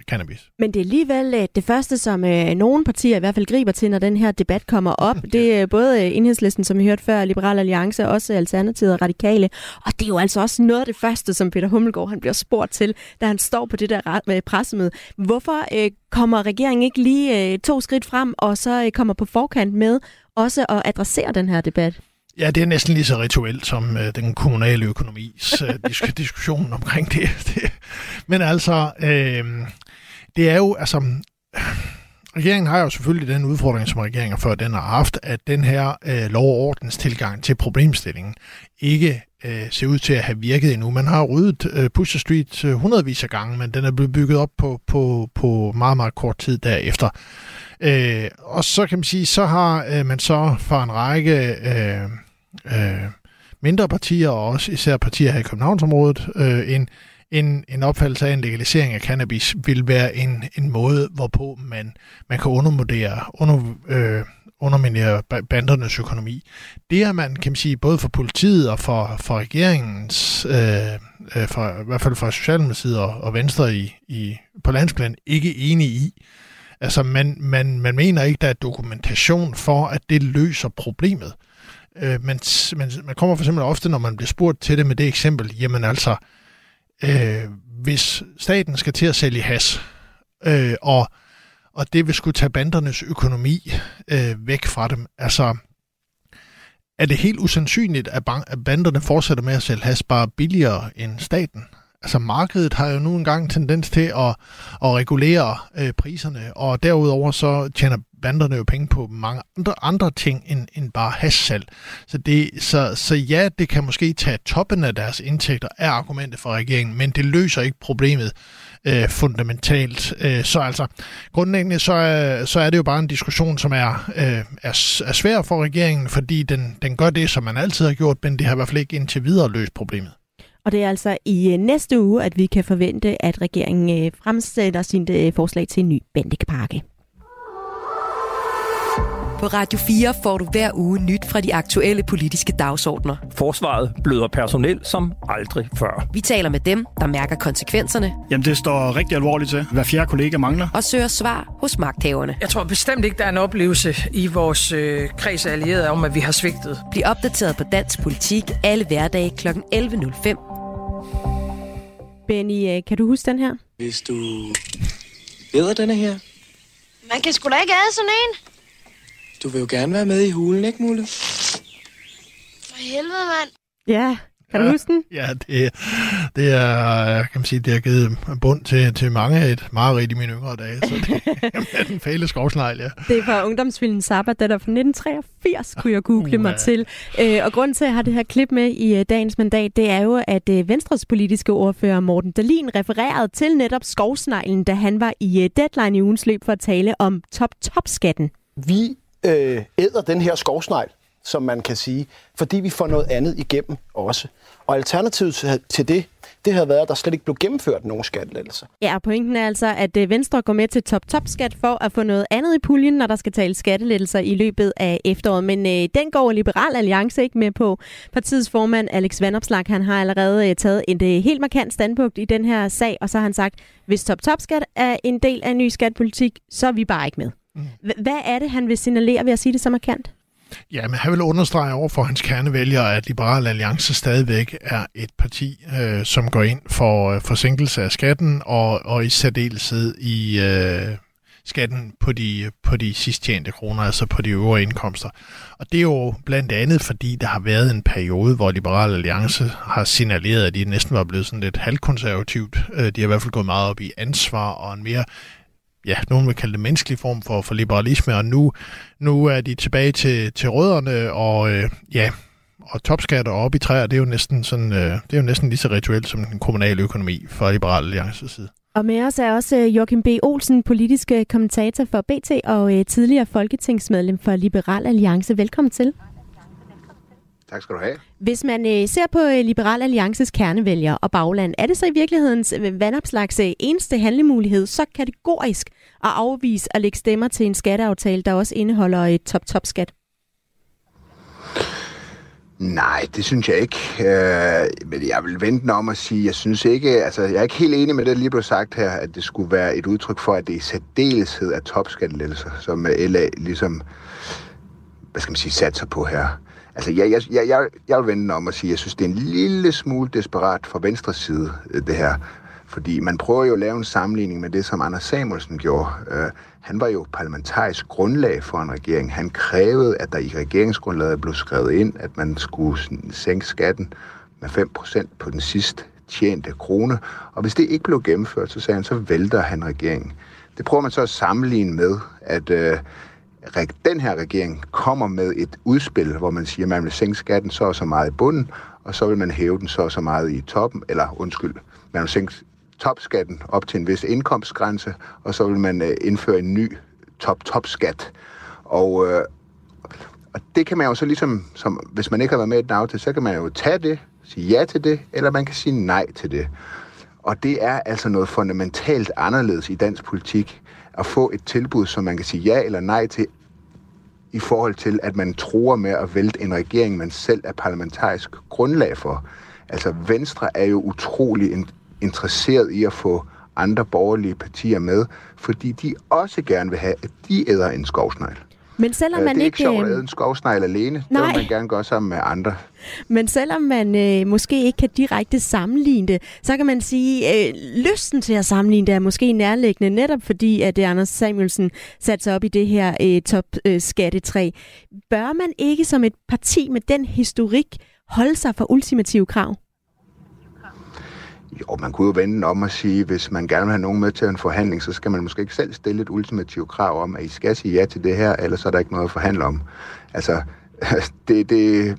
cannabis. Men det er alligevel øh, det første, som øh, nogle partier i hvert fald griber til, når den her debat kommer op. Det er både enhedslisten, som vi hørte før, Liberal Alliance, også Alternativet og Radikale. Og det er jo altså også noget af det første, som Peter Hummelgaard han bliver spurgt til, da han står på det der øh, pressemøde. Hvorfor øh, kommer regeringen ikke lige øh, to skridt frem, og så øh, kommer på forkant med også at adressere den her debat? Ja, det er næsten lige så rituelt som øh, den kommunale økonomis øh, disk- diskussion omkring det. det. Men altså, øh, det er jo, altså, regeringen har jo selvfølgelig den udfordring, som regeringen før den har haft, at den her øh, lov- og ordens tilgang til problemstillingen ikke øh, ser ud til at have virket endnu. Man har ryddet øh, Pusher Street øh, hundredvis af gange, men den er blevet bygget op på, på, på meget, meget kort tid derefter. Øh, og så kan man sige, så har øh, man så fra en række øh, øh, mindre partier, og også især partier her i Københavnsområdet, øh, en, en, en opfattelse af, en legalisering af cannabis vil være en, en måde, hvorpå man, man kan undermodere, under, øh, underminere bandernes økonomi. Det er man, kan man sige, både for politiet og for, for regeringens, øh, øh, for, i hvert fald for Socialdemokratiet og, og Venstre i, i, på landsplan, ikke enige i. Altså, man, man, man mener ikke, der er dokumentation for, at det løser problemet. Øh, men, men man kommer for eksempel ofte, når man bliver spurgt til det med det eksempel, jamen altså, øh, hvis staten skal til at sælge has, øh, og, og det vil skulle tage bandernes økonomi øh, væk fra dem, altså, er det helt usandsynligt, at banderne fortsætter med at sælge has bare billigere end staten? Altså markedet har jo nu engang tendens til at, at regulere øh, priserne, og derudover så tjener banderne jo penge på mange andre, andre ting end, end bare hashsalg. Så, det, så, så ja, det kan måske tage toppen af deres indtægter, er argumentet for regeringen, men det løser ikke problemet øh, fundamentalt. Øh, så altså, grundlæggende så er, så er det jo bare en diskussion, som er, øh, er, er svær for regeringen, fordi den, den gør det, som man altid har gjort, men det har i hvert fald ikke indtil videre løst problemet. Og det er altså i øh, næste uge, at vi kan forvente, at regeringen øh, fremsætter sin øh, forslag til en ny bandepakke. På Radio 4 får du hver uge nyt fra de aktuelle politiske dagsordner. Forsvaret bløder personel som aldrig før. Vi taler med dem, der mærker konsekvenserne. Jamen, det står rigtig alvorligt til. Hver fjerde kollega mangler. Og søger svar hos magthaverne. Jeg tror bestemt ikke, der er en oplevelse i vores øh, kreds af allierede om, at vi har svigtet. Bliv opdateret på dansk politik alle hverdage kl. 11.05 Benny, øh, kan du huske den her? Hvis du bedre denne her. Man kan sgu da ikke have sådan en. Du vil jo gerne være med i hulen, ikke, Mulle? For helvede, mand. Ja, kan du huske den? Ja, det, det er, kan man sige, det har givet bund til, til mange et mareridt i mine yngre dage, så det er den fæle skovsnegl, ja. Det er fra ungdomsfilmen Sabbat, der er fra 1983, kunne jeg google uh, mig til. Øh, og grunden til, at jeg har det her klip med i øh, dagens mandat, det er jo, at øh, Venstres politiske ordfører Morten Dalin refererede til netop skovsneglen, da han var i Deadline i ugens løb for at tale om top-top-skatten. Vi øh, æder den her skovsnegl som man kan sige, fordi vi får noget andet igennem også. Og alternativet til det, det havde været, at der slet ikke blev gennemført nogen skattelettelser. Ja, pointen er altså, at øh, Venstre går med til top-top-skat for at få noget andet i puljen, når der skal tales skattelettelser i løbet af efteråret. Men øh, den går Liberal Alliance ikke med på. Partiets formand Alex Vanopslag, han har allerede øh, taget et øh, helt markant standpunkt i den her sag, og så har han sagt, hvis top-top-skat er en del af en ny skattepolitik, så er vi bare ikke med. Mm. Hvad er det, han vil signalere ved at sige det så markant? Ja, men han vil understrege over for hans kernevælgere, at Liberal Alliance stadigvæk er et parti, øh, som går ind for øh, forsinkelse af skatten, og, og i særdeleshed i øh, skatten på de, på de sidst tjente kroner, altså på de øvre indkomster. Og det er jo blandt andet, fordi der har været en periode, hvor Liberal Alliance har signaleret, at de næsten var blevet sådan lidt halvkonservativt. Øh, de har i hvert fald gået meget op i ansvar og en mere ja, nogen vil kalde det menneskelig form for, for liberalisme, og nu, nu er de tilbage til, til rødderne, og øh, ja, og topskatter op i træer, det er jo næsten, sådan, øh, det er jo næsten lige så rituelt som den kommunale økonomi fra Liberal Alliances side. Og med os er også øh, Joachim B. Olsen, politisk kommentator for BT og øh, tidligere folketingsmedlem for Liberal Alliance. Velkommen til. Tak skal du have. Hvis man øh, ser på øh, Liberal Alliances kernevælger og bagland, er det så i virkelighedens øh, vandopslags øh, eneste handlemulighed så kategorisk at afvise at lægge stemmer til en skatteaftale, der også indeholder et top-top-skat? Nej, det synes jeg ikke. Øh, men jeg vil vente om at sige, jeg synes ikke, altså jeg er ikke helt enig med det, der lige blev sagt her, at det skulle være et udtryk for, at det i særdeleshed er topskattelettelser, som LA ligesom, hvad skal man sige, satser på her. Altså, jeg, jeg, jeg, jeg, jeg vil vende om at sige, at jeg synes, det er en lille smule desperat fra venstre side, øh, det her. Fordi man prøver jo at lave en sammenligning med det, som Anders Samuelsen gjorde. Øh, han var jo parlamentarisk grundlag for en regering. Han krævede, at der i regeringsgrundlaget blev skrevet ind, at man skulle sænke skatten med 5% på den sidst tjente krone. Og hvis det ikke blev gennemført, så sagde han, så vælter han regeringen. Det prøver man så at sammenligne med, at øh, den her regering kommer med et udspil, hvor man siger, at man vil sænke skatten så og så meget i bunden, og så vil man hæve den så og så meget i toppen, eller undskyld, man vil sænke topskatten op til en vis indkomstgrænse, og så vil man øh, indføre en ny top-top-skat. Og, øh, og det kan man jo så ligesom, som, hvis man ikke har været med i den aftale, så kan man jo tage det, sige ja til det, eller man kan sige nej til det. Og det er altså noget fundamentalt anderledes i dansk politik, at få et tilbud, som man kan sige ja eller nej til, i forhold til, at man tror med at vælte en regering, man selv er parlamentarisk grundlag for. Altså Venstre er jo utrolig en interesseret i at få andre borgerlige partier med, fordi de også gerne vil have, at de æder en skovsnegl. Men selvom Øh, man det er ikke... ikke sjovt at øh, æde en skovsnegl alene. Nej. Det vil man gerne gøre sammen med andre. Men selvom man øh, måske ikke kan direkte sammenligne det, så kan man sige, øh, lysten til at sammenligne det er måske nærliggende, netop fordi, at det Anders Samuelsen satte sig op i det her øh, top-skattetræ. Bør man ikke som et parti med den historik holde sig for ultimative krav? Jo, man kunne jo vende om og sige, hvis man gerne vil have nogen med til en forhandling, så skal man måske ikke selv stille et ultimativt krav om, at I skal sige ja til det her, ellers så er der ikke noget at forhandle om. Altså, det, det,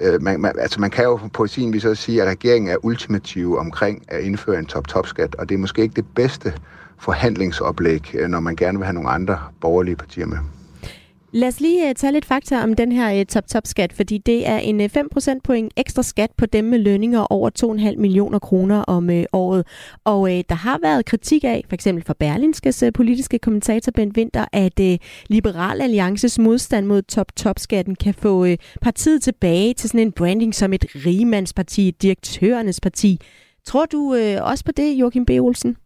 øh, man, man, altså man kan jo på sin vis også sige, at regeringen er ultimativ omkring at indføre en top-top-skat, og det er måske ikke det bedste forhandlingsoplæg, øh, når man gerne vil have nogle andre borgerlige partier med. Lad os lige øh, tage lidt fakta om den her øh, top-top-skat, fordi det er en øh, 5% point ekstra skat på dem med lønninger over 2,5 millioner kroner om året. Og der har været kritik af, for eksempel fra Berlinskes politiske kommentator Bent Winter, at Liberal Alliances modstand mod top-top-skatten kan få partiet tilbage til sådan en branding som et rigemandsparti, et direktørernes parti. Tror du også på det, Joachim B. Olsen?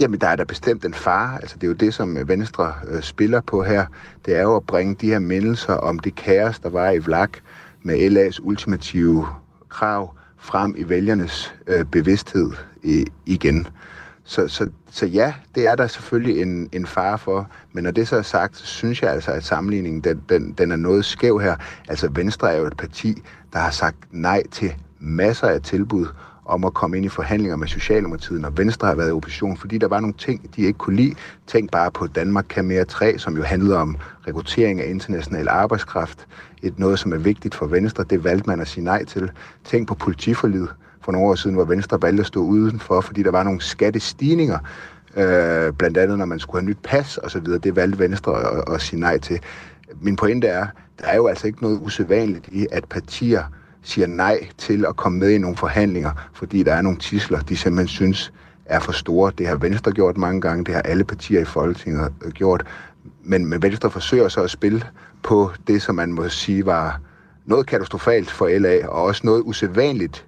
Jamen, der er der bestemt en far. Altså, det er jo det, som øh, Venstre øh, spiller på her. Det er jo at bringe de her mindelser om det kaos, der var i Vlak med LA's ultimative krav frem i vælgernes øh, bevidsthed i, igen. Så, så, så ja, det er der selvfølgelig en, en fare for. Men når det så er sagt, så synes jeg altså, at sammenligningen den, den, den er noget skæv her. Altså Venstre er jo et parti, der har sagt nej til masser af tilbud om at komme ind i forhandlinger med Socialdemokratiet, når Venstre har været i opposition, fordi der var nogle ting, de ikke kunne lide. Tænk bare på Danmark kan mere 3, som jo handlede om rekruttering af international arbejdskraft. Et noget, som er vigtigt for Venstre, det valgte man at sige nej til. Tænk på politiforlid for nogle år siden, hvor Venstre valgte at stå udenfor, fordi der var nogle skattestigninger, øh, blandt andet når man skulle have nyt pas og så videre. Det valgte Venstre at, at sige nej til. Min pointe er, der er jo altså ikke noget usædvanligt i, at partier siger nej til at komme med i nogle forhandlinger, fordi der er nogle tisler, de simpelthen synes er for store. Det har Venstre gjort mange gange, det har alle partier i Folketinget gjort, men, men Venstre forsøger så at spille på det, som man må sige var noget katastrofalt for LA, og også noget usædvanligt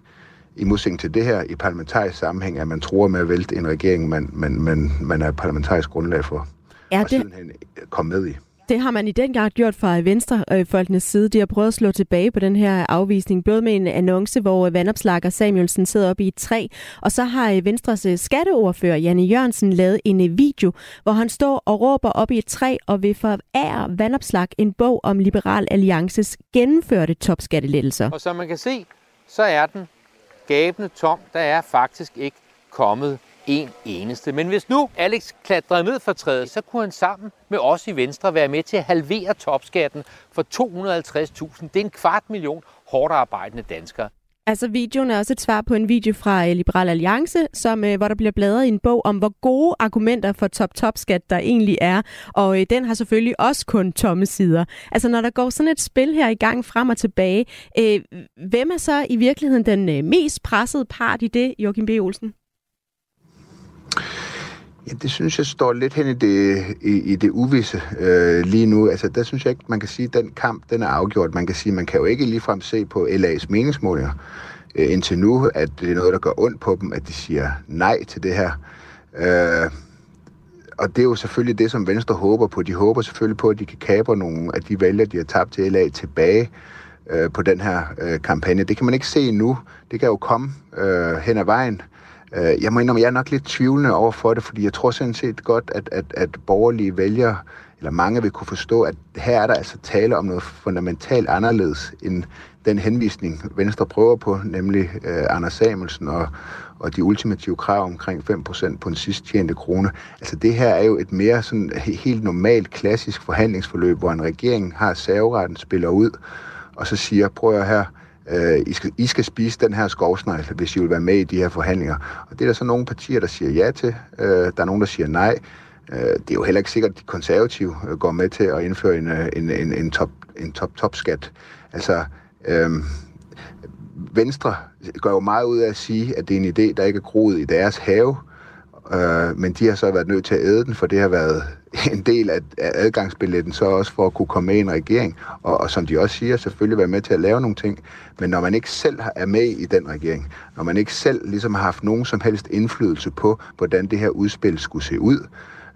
i modsætning til det her i parlamentarisk sammenhæng, at man tror med at vælte en regering, man, man, man, man er parlamentarisk grundlag for. Er og det- sidenhen komme med i. Det har man i den grad gjort fra Venstrefolkenes side. De har prøvet at slå tilbage på den her afvisning, både med en annonce, hvor øh, vandopslager Samuelsen sidder oppe i et træ, og så har øh, Venstres øh, skatteordfører Janne Jørgensen lavet en video, hvor han står og råber op i et træ og vil forære Vandopslag en bog om Liberal Alliances gennemførte topskattelettelser. Og som man kan se, så er den gabende tom. Der er faktisk ikke kommet en eneste. Men hvis nu Alex klatrede ned fra træet, så kunne han sammen med os i Venstre være med til at halvere topskatten for 250.000. Det er en kvart million hårdt arbejdende danskere. Altså, videoen er også et svar på en video fra øh, Liberal Alliance, som, øh, hvor der bliver bladret i en bog om, hvor gode argumenter for top-top-skat der egentlig er. Og øh, den har selvfølgelig også kun tomme sider. Altså, når der går sådan et spil her i gang frem og tilbage, øh, hvem er så i virkeligheden den øh, mest pressede part i det, Joachim B. Olsen? Ja, det synes jeg står lidt hen i det, i, i det uvisse øh, lige nu. Altså, der synes jeg ikke, man kan sige, at den kamp, den er afgjort. Man kan sige, man kan jo ikke ligefrem se på LA's meningsmålinger øh, indtil nu, at det er noget, der gør ondt på dem, at de siger nej til det her. Øh, og det er jo selvfølgelig det, som Venstre håber på. De håber selvfølgelig på, at de kan kapre nogle af de vælger, de har tabt til LA tilbage øh, på den her øh, kampagne. Det kan man ikke se nu. Det kan jo komme øh, hen ad vejen. Øh, Jeg må indrømme, jeg er nok lidt tvivlende over for det, fordi jeg tror sådan set godt, at, at, at borgerlige vælgere, eller mange vil kunne forstå, at her er der altså tale om noget fundamentalt anderledes end den henvisning, Venstre prøver på, nemlig øh, Anders Samuelsen og, og de ultimative krav omkring 5% på en sidst tjente krone. Altså det her er jo et mere sådan helt normalt klassisk forhandlingsforløb, hvor en regering har serveretten, spiller ud, og så siger, prøv at her, øh, I, skal, I skal spise den her skovsnegl, hvis I vil være med i de her forhandlinger. Og det er der så nogle partier, der siger ja til. Øh, der er nogen, der siger nej. Øh, det er jo heller ikke sikkert, at de konservative øh, går med til at indføre en, øh, en, en, en top, en top, top skat. Altså, øh, Venstre gør jo meget ud af at sige, at det er en idé, der ikke er groet i deres have, øh, men de har så været nødt til at æde den, for det har været en del af, af adgangsbilletten, så også for at kunne komme med i en regering, og, og som de også siger, selvfølgelig være med til at lave nogle ting, men når man ikke selv er med i den regering, når man ikke selv ligesom har haft nogen som helst indflydelse på, hvordan det her udspil skulle se ud,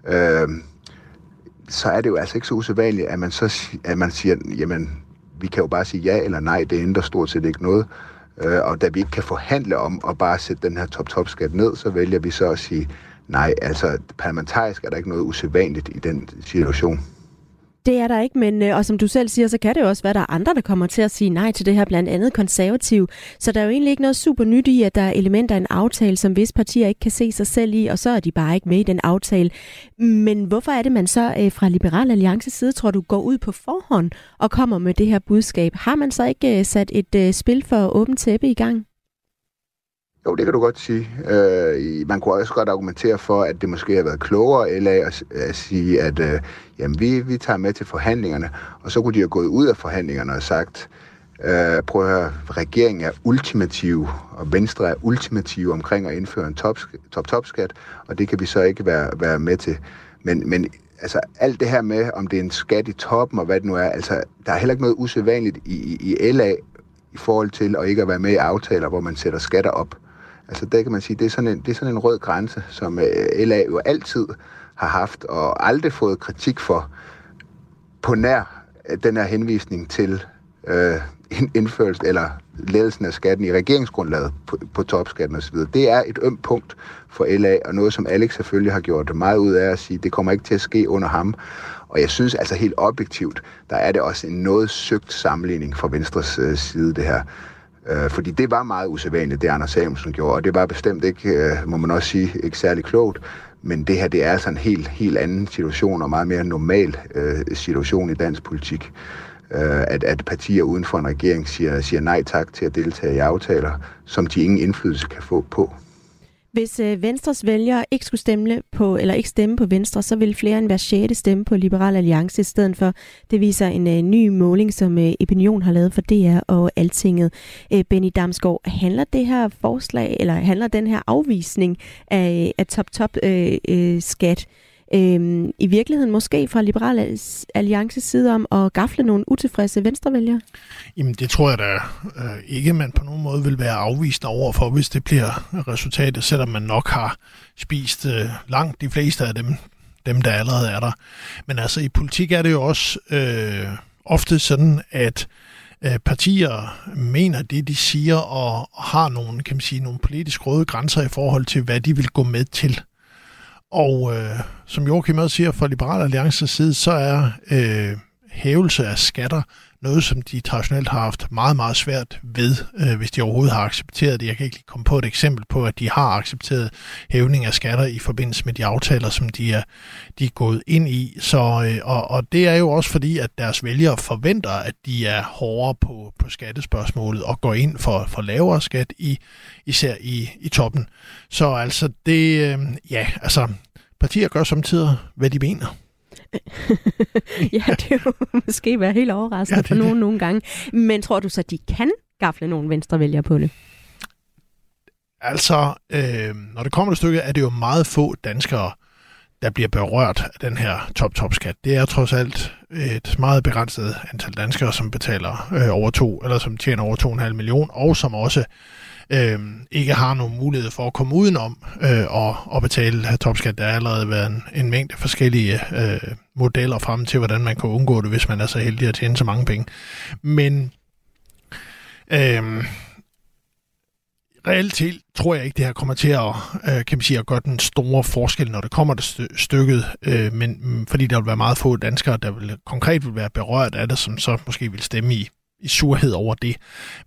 øh, så er det jo altså ikke så usædvanligt, at man så at man siger, jamen, vi kan jo bare sige ja eller nej, det ændrer stort set ikke noget. Øh, og da vi ikke kan forhandle om at bare sætte den her top-top-skat ned, så vælger vi så at sige, nej, altså parlamentarisk er der ikke noget usædvanligt i den situation. Det er der ikke, men øh, og som du selv siger, så kan det jo også være, at der er andre, der kommer til at sige nej til det her, blandt andet konservativ. Så der er jo egentlig ikke noget super nyt i, at der er elementer af en aftale, som visse partier ikke kan se sig selv i, og så er de bare ikke med i den aftale. Men hvorfor er det, man så øh, fra Liberal Alliances side, tror du, går ud på forhånd og kommer med det her budskab? Har man så ikke øh, sat et spil for åbent tæppe i gang? Jo, det kan du godt sige. Øh, man kunne også godt argumentere for, at det måske har været klogere eller at, at sige, at øh, jamen, vi, vi tager med til forhandlingerne, og så kunne de have gået ud af forhandlingerne og sagt, øh, prøv at høre, regeringen er ultimativ, og Venstre er ultimativ omkring at indføre en top-top-skat, og det kan vi så ikke være, være med til. Men, men altså, alt det her med, om det er en skat i toppen og hvad det nu er, altså, der er heller ikke noget usædvanligt i, i, i LA i forhold til at ikke at være med i aftaler, hvor man sætter skatter op. Altså der kan man sige, det er sådan en, det er sådan en rød grænse, som øh, LA jo altid har haft og aldrig fået kritik for på nær øh, den her henvisning til øh, indførelse eller ledelsen af skatten i regeringsgrundlaget på, på topskatten osv. Det er et ømt punkt for LA, og noget, som Alex selvfølgelig har gjort meget ud af at sige, det kommer ikke til at ske under ham. Og jeg synes altså helt objektivt, der er det også en noget søgt sammenligning fra Venstres øh, side, det her. Øh, fordi det var meget usædvanligt, det Anders Samuelsen gjorde, og det var bestemt ikke, øh, må man også sige, ikke særlig klogt. Men det her, det er altså en helt, helt anden situation, og meget mere normal øh, situation i dansk politik. Øh, at, at partier uden for en regering siger, siger nej tak til at deltage i aftaler, som de ingen indflydelse kan få på. Hvis øh, Venstres vælgere ikke skulle stemme på, eller ikke stemme på Venstre, så vil flere end hver sjette stemme på Liberal Alliance i stedet for. Det viser en øh, ny måling, som øh, Opinion har lavet for DR og Altinget. Øh, Benny Damsgaard, handler det her forslag, eller handler den her afvisning af, øh, af top-top-skat øh, øh, skat, øh, i virkeligheden måske fra Liberal Alliances side om at gafle nogle utilfredse venstrevælgere? Jamen det tror jeg da øh, ikke, man på nogen måde vil være afvist over for, hvis det bliver resultatet, selvom man nok har spist øh, langt de fleste af dem, dem der allerede er der. Men altså i politik er det jo også øh, ofte sådan, at øh, partier mener det, de siger, og har nogle, kan man sige, nogle politisk røde grænser i forhold til, hvad de vil gå med til. Og øh, som Joachim også siger fra Liberal Alliances side, så er øh, hævelse af skatter noget, som de traditionelt har haft meget, meget svært ved, øh, hvis de overhovedet har accepteret det. Jeg kan ikke lige komme på et eksempel på, at de har accepteret hævning af skatter i forbindelse med de aftaler, som de er, de er gået ind i. Så, øh, og, og det er jo også fordi, at deres vælgere forventer, at de er hårdere på, på skattespørgsmålet og går ind for, for lavere skat, i, især i, i toppen. Så altså det, øh, ja, altså partier gør samtidig, hvad de mener. ja, det jo måske være helt overraskende ja, for nogen nogle gange. Men tror du så, de kan gafle nogle venstrevælgere på det? Altså, øh, når det kommer til stykket, er det jo meget få danskere, der bliver berørt af den her top-top-skat. Det er trods alt et meget begrænset antal danskere, som betaler øh, over to, eller som tjener over 2,5 millioner, og som også øh, ikke har nogen mulighed for at komme udenom øh, og, og betale topskat. Der har allerede været en, en mængde forskellige øh, modeller frem til, hvordan man kan undgå det, hvis man er så heldig at tjene så mange penge. Men øh, reelt til tror jeg ikke, det her kommer til at, øh, kan man sige, at gøre den store forskel, når det kommer til stykket, øh, men mm, fordi der vil være meget få danskere, der vil konkret vil være berørt af det, som så måske vil stemme i surhed over det.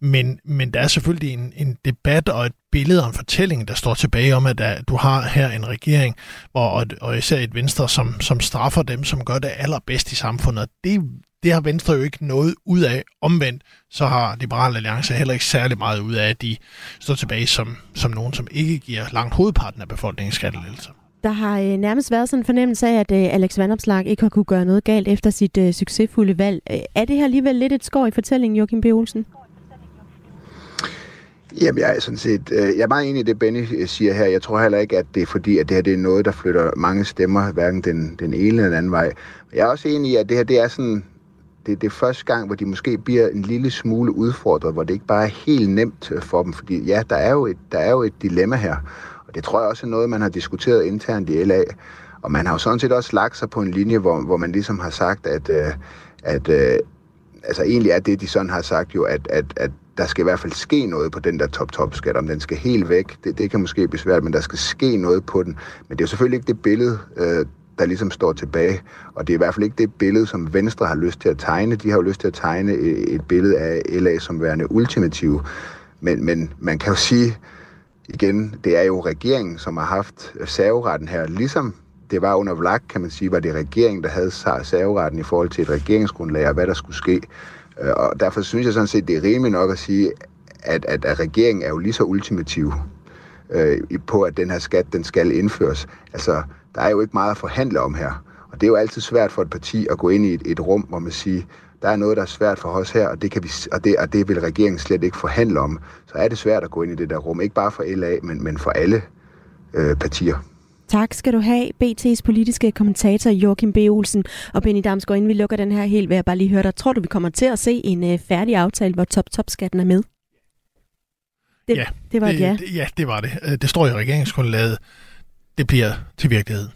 Men, men der er selvfølgelig en, en debat og et billede og en fortælling, der står tilbage om, at der, du har her en regering, hvor, og, og især et venstre, som, som straffer dem, som gør det allerbedst i samfundet. Det det har Venstre jo ikke noget ud af. Omvendt, så har Liberale Alliance heller ikke særlig meget ud af, at de står tilbage som, som nogen, som ikke giver langt hovedparten af befolkningens skattelettelser. Der har øh, nærmest været sådan en fornemmelse af, at øh, Alex Vandopslag ikke har kunne gøre noget galt efter sit øh, succesfulde valg. Øh, er det her alligevel lidt et skår i fortællingen, Joachim B. Olsen? Jamen, jeg er sådan set, øh, jeg er meget enig i det, Benny øh, siger her. Jeg tror heller ikke, at det er fordi, at det her det er noget, der flytter mange stemmer, hverken den, den ene eller den anden vej. Jeg er også enig i, at det her det er sådan, det, det er første gang, hvor de måske bliver en lille smule udfordret, hvor det ikke bare er helt nemt øh, for dem. Fordi ja, der er jo et, der er jo et dilemma her. Og det tror jeg også er noget, man har diskuteret internt i LA. Og man har jo sådan set også lagt sig på en linje, hvor, hvor man ligesom har sagt, at, øh, at øh, altså egentlig er det, de sådan har sagt jo, at, at, at der skal i hvert fald ske noget på den der top-top-skat. Om den skal helt væk, det, det kan måske blive svært, men der skal ske noget på den. Men det er jo selvfølgelig ikke det billede, øh, der ligesom står tilbage. Og det er i hvert fald ikke det billede, som Venstre har lyst til at tegne. De har jo lyst til at tegne et, et billede af LA som værende ultimativ. Men, men man kan jo sige igen, det er jo regeringen, som har haft serveretten her, ligesom det var under Vlak, kan man sige, var det regeringen, der havde serveretten i forhold til et regeringsgrundlag og hvad der skulle ske. Øh, og derfor synes jeg sådan set, det er rimeligt nok at sige, at, at, at regeringen er jo lige så ultimativ øh, på, at den her skat, den skal indføres. Altså, der er jo ikke meget at forhandle om her. Og det er jo altid svært for et parti at gå ind i et, et rum, hvor man siger, der er noget, der er svært for os her, og det, kan vi, og, det, og det vil regeringen slet ikke forhandle om. Så er det svært at gå ind i det der rum, ikke bare for LA, men, men for alle øh, partier. Tak skal du have, BT's politiske kommentator Joachim B. Olsen og Benny Damsgaard. Inden vi lukker den her helt, vil jeg bare lige høre dig. Tror du, vi kommer til at se en uh, færdig aftale, hvor top-top-skatten er med? Det, ja, det var det, et ja. Det, ja, det var det. Øh, det står i regeringsgrundlaget. Det bliver til virkelighed.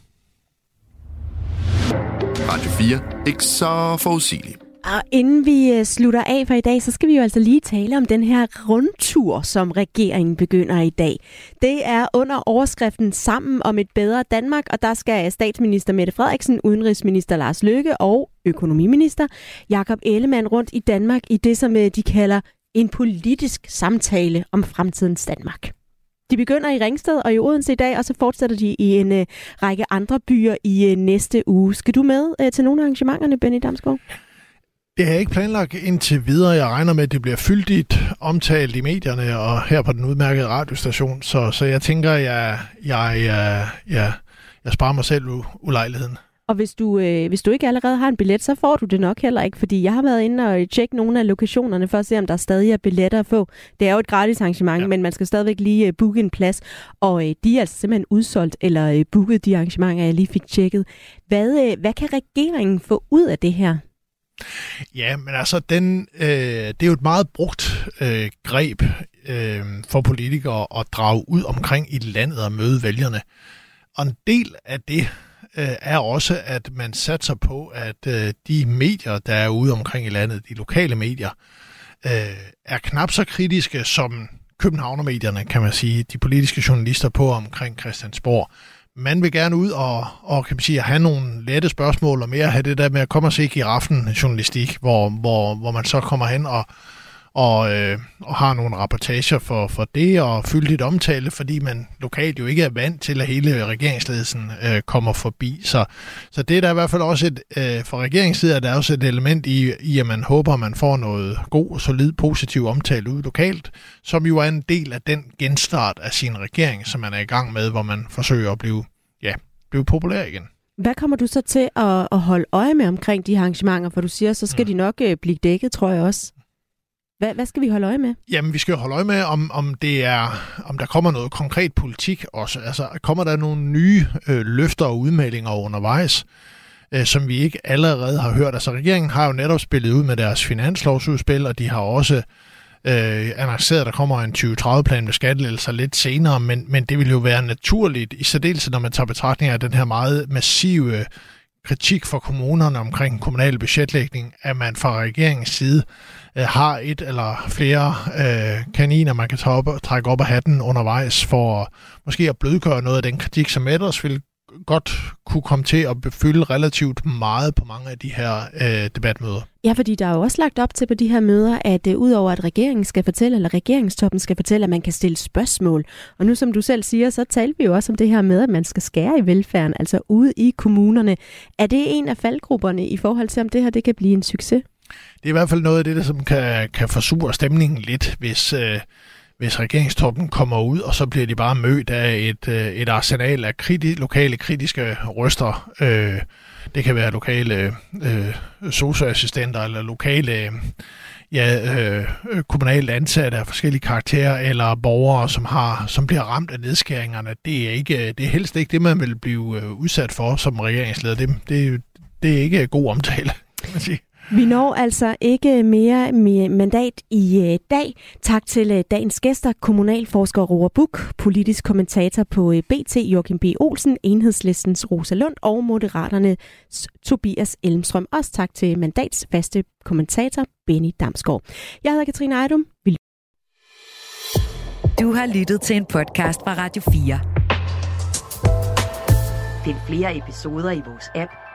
Radio 4. Ikke så forudsigeligt. Og inden vi øh, slutter af for i dag, så skal vi jo altså lige tale om den her rundtur, som regeringen begynder i dag. Det er under overskriften Sammen om et bedre Danmark, og der skal statsminister Mette Frederiksen, udenrigsminister Lars Løkke og økonomiminister Jakob Ellemann rundt i Danmark i det, som øh, de kalder en politisk samtale om fremtidens Danmark. De begynder i Ringsted og i Odense i dag, og så fortsætter de i en uh, række andre byer i uh, næste uge. Skal du med uh, til nogle af arrangementerne, Benny Damsgaard? Det har jeg ikke planlagt indtil videre. Jeg regner med, at det bliver fyldigt omtalt i medierne og her på den udmærkede radiostation. Så, så jeg tænker, at jeg, jeg, jeg, jeg, jeg sparer mig selv ulejligheden. Og hvis du, øh, hvis du ikke allerede har en billet, så får du det nok heller ikke, fordi jeg har været inde og tjekke nogle af lokationerne for at se, om der stadig er billetter at få. Det er jo et gratis arrangement, ja. men man skal stadigvæk lige øh, booke en plads, og øh, de er altså simpelthen udsolgt eller øh, booket de arrangementer, jeg lige fik tjekket. Hvad, øh, hvad kan regeringen få ud af det her? Ja, men altså, den, øh, det er jo et meget brugt øh, greb øh, for politikere at drage ud omkring i landet og møde vælgerne. Og en del af det øh, er også, at man satser på, at øh, de medier, der er ude omkring i landet, de lokale medier, øh, er knap så kritiske som Københavnermedierne, kan man sige, de politiske journalister på omkring Christiansborg man vil gerne ud og, og kan man sige, have nogle lette spørgsmål, og mere have det der med at komme og se giraffen journalistik, hvor, hvor, hvor man så kommer hen og, og, øh, og har nogle rapportager for, for det, og fyldigt omtale, fordi man lokalt jo ikke er vant til, at hele regeringsledelsen øh, kommer forbi. Så, så det er der i hvert fald også et, øh, for regeringens side, er der også et element i, i, at man håber, at man får noget god, solid, positiv omtale ud lokalt, som jo er en del af den genstart af sin regering, som man er i gang med, hvor man forsøger at blive, ja, blive populær igen. Hvad kommer du så til at, at holde øje med omkring de arrangementer? For du siger, så skal mm. de nok øh, blive dækket, tror jeg også. Hvad, hvad skal vi holde øje med? Jamen, vi skal holde øje med, om, om, det er, om der kommer noget konkret politik også. Altså, kommer der nogle nye øh, løfter og udmeldinger undervejs, øh, som vi ikke allerede har hørt? Altså, regeringen har jo netop spillet ud med deres finanslovsudspil, og de har også øh, annonceret, at der kommer en 2030-plan med skattelettelser lidt senere, men, men det vil jo være naturligt, i særdeleshed når man tager betragtning af den her meget massive øh, kritik fra kommunerne omkring kommunal budgetlægning, at man fra regeringens side øh, har et eller flere øh, kaniner, man kan tage op, trække op af hatten undervejs for måske at blødgøre noget af den kritik, som ellers vil godt kunne komme til at befylde relativt meget på mange af de her øh, debatmøder. Ja, fordi der er jo også lagt op til på de her møder, at øh, udover at regeringen skal fortælle, eller regeringstoppen skal fortælle, at man kan stille spørgsmål. Og nu som du selv siger, så taler vi jo også om det her med, at man skal skære i velfærden, altså ude i kommunerne. Er det en af faldgrupperne i forhold til, om det her det kan blive en succes? Det er i hvert fald noget af det, der som kan, kan forsure stemningen lidt, hvis... Øh, hvis regeringstoppen kommer ud, og så bliver de bare mødt af et, øh, et arsenal af kriti- lokale kritiske røster. Øh, det kan være lokale øh, socioassistenter eller lokale ja, øh, kommunalt ansatte af forskellige karakterer, eller borgere, som har som bliver ramt af nedskæringerne. Det er, ikke, det er helst ikke det, man vil blive øh, udsat for som regeringsleder. Det, det, det er ikke god omtale, kan man sige. Vi når altså ikke mere med mandat i øh, dag. Tak til øh, dagens gæster, kommunalforsker Roar Buk, politisk kommentator på øh, BT Joachim B. Olsen, Enhedslistens Rosa Lund og Moderaternes Tobias Elmstrøm. Også tak til mandats faste kommentator Benny Damsgaard. Jeg hedder Katrine Ejdum. Du har lyttet til en podcast fra Radio 4. Find flere episoder i vores app,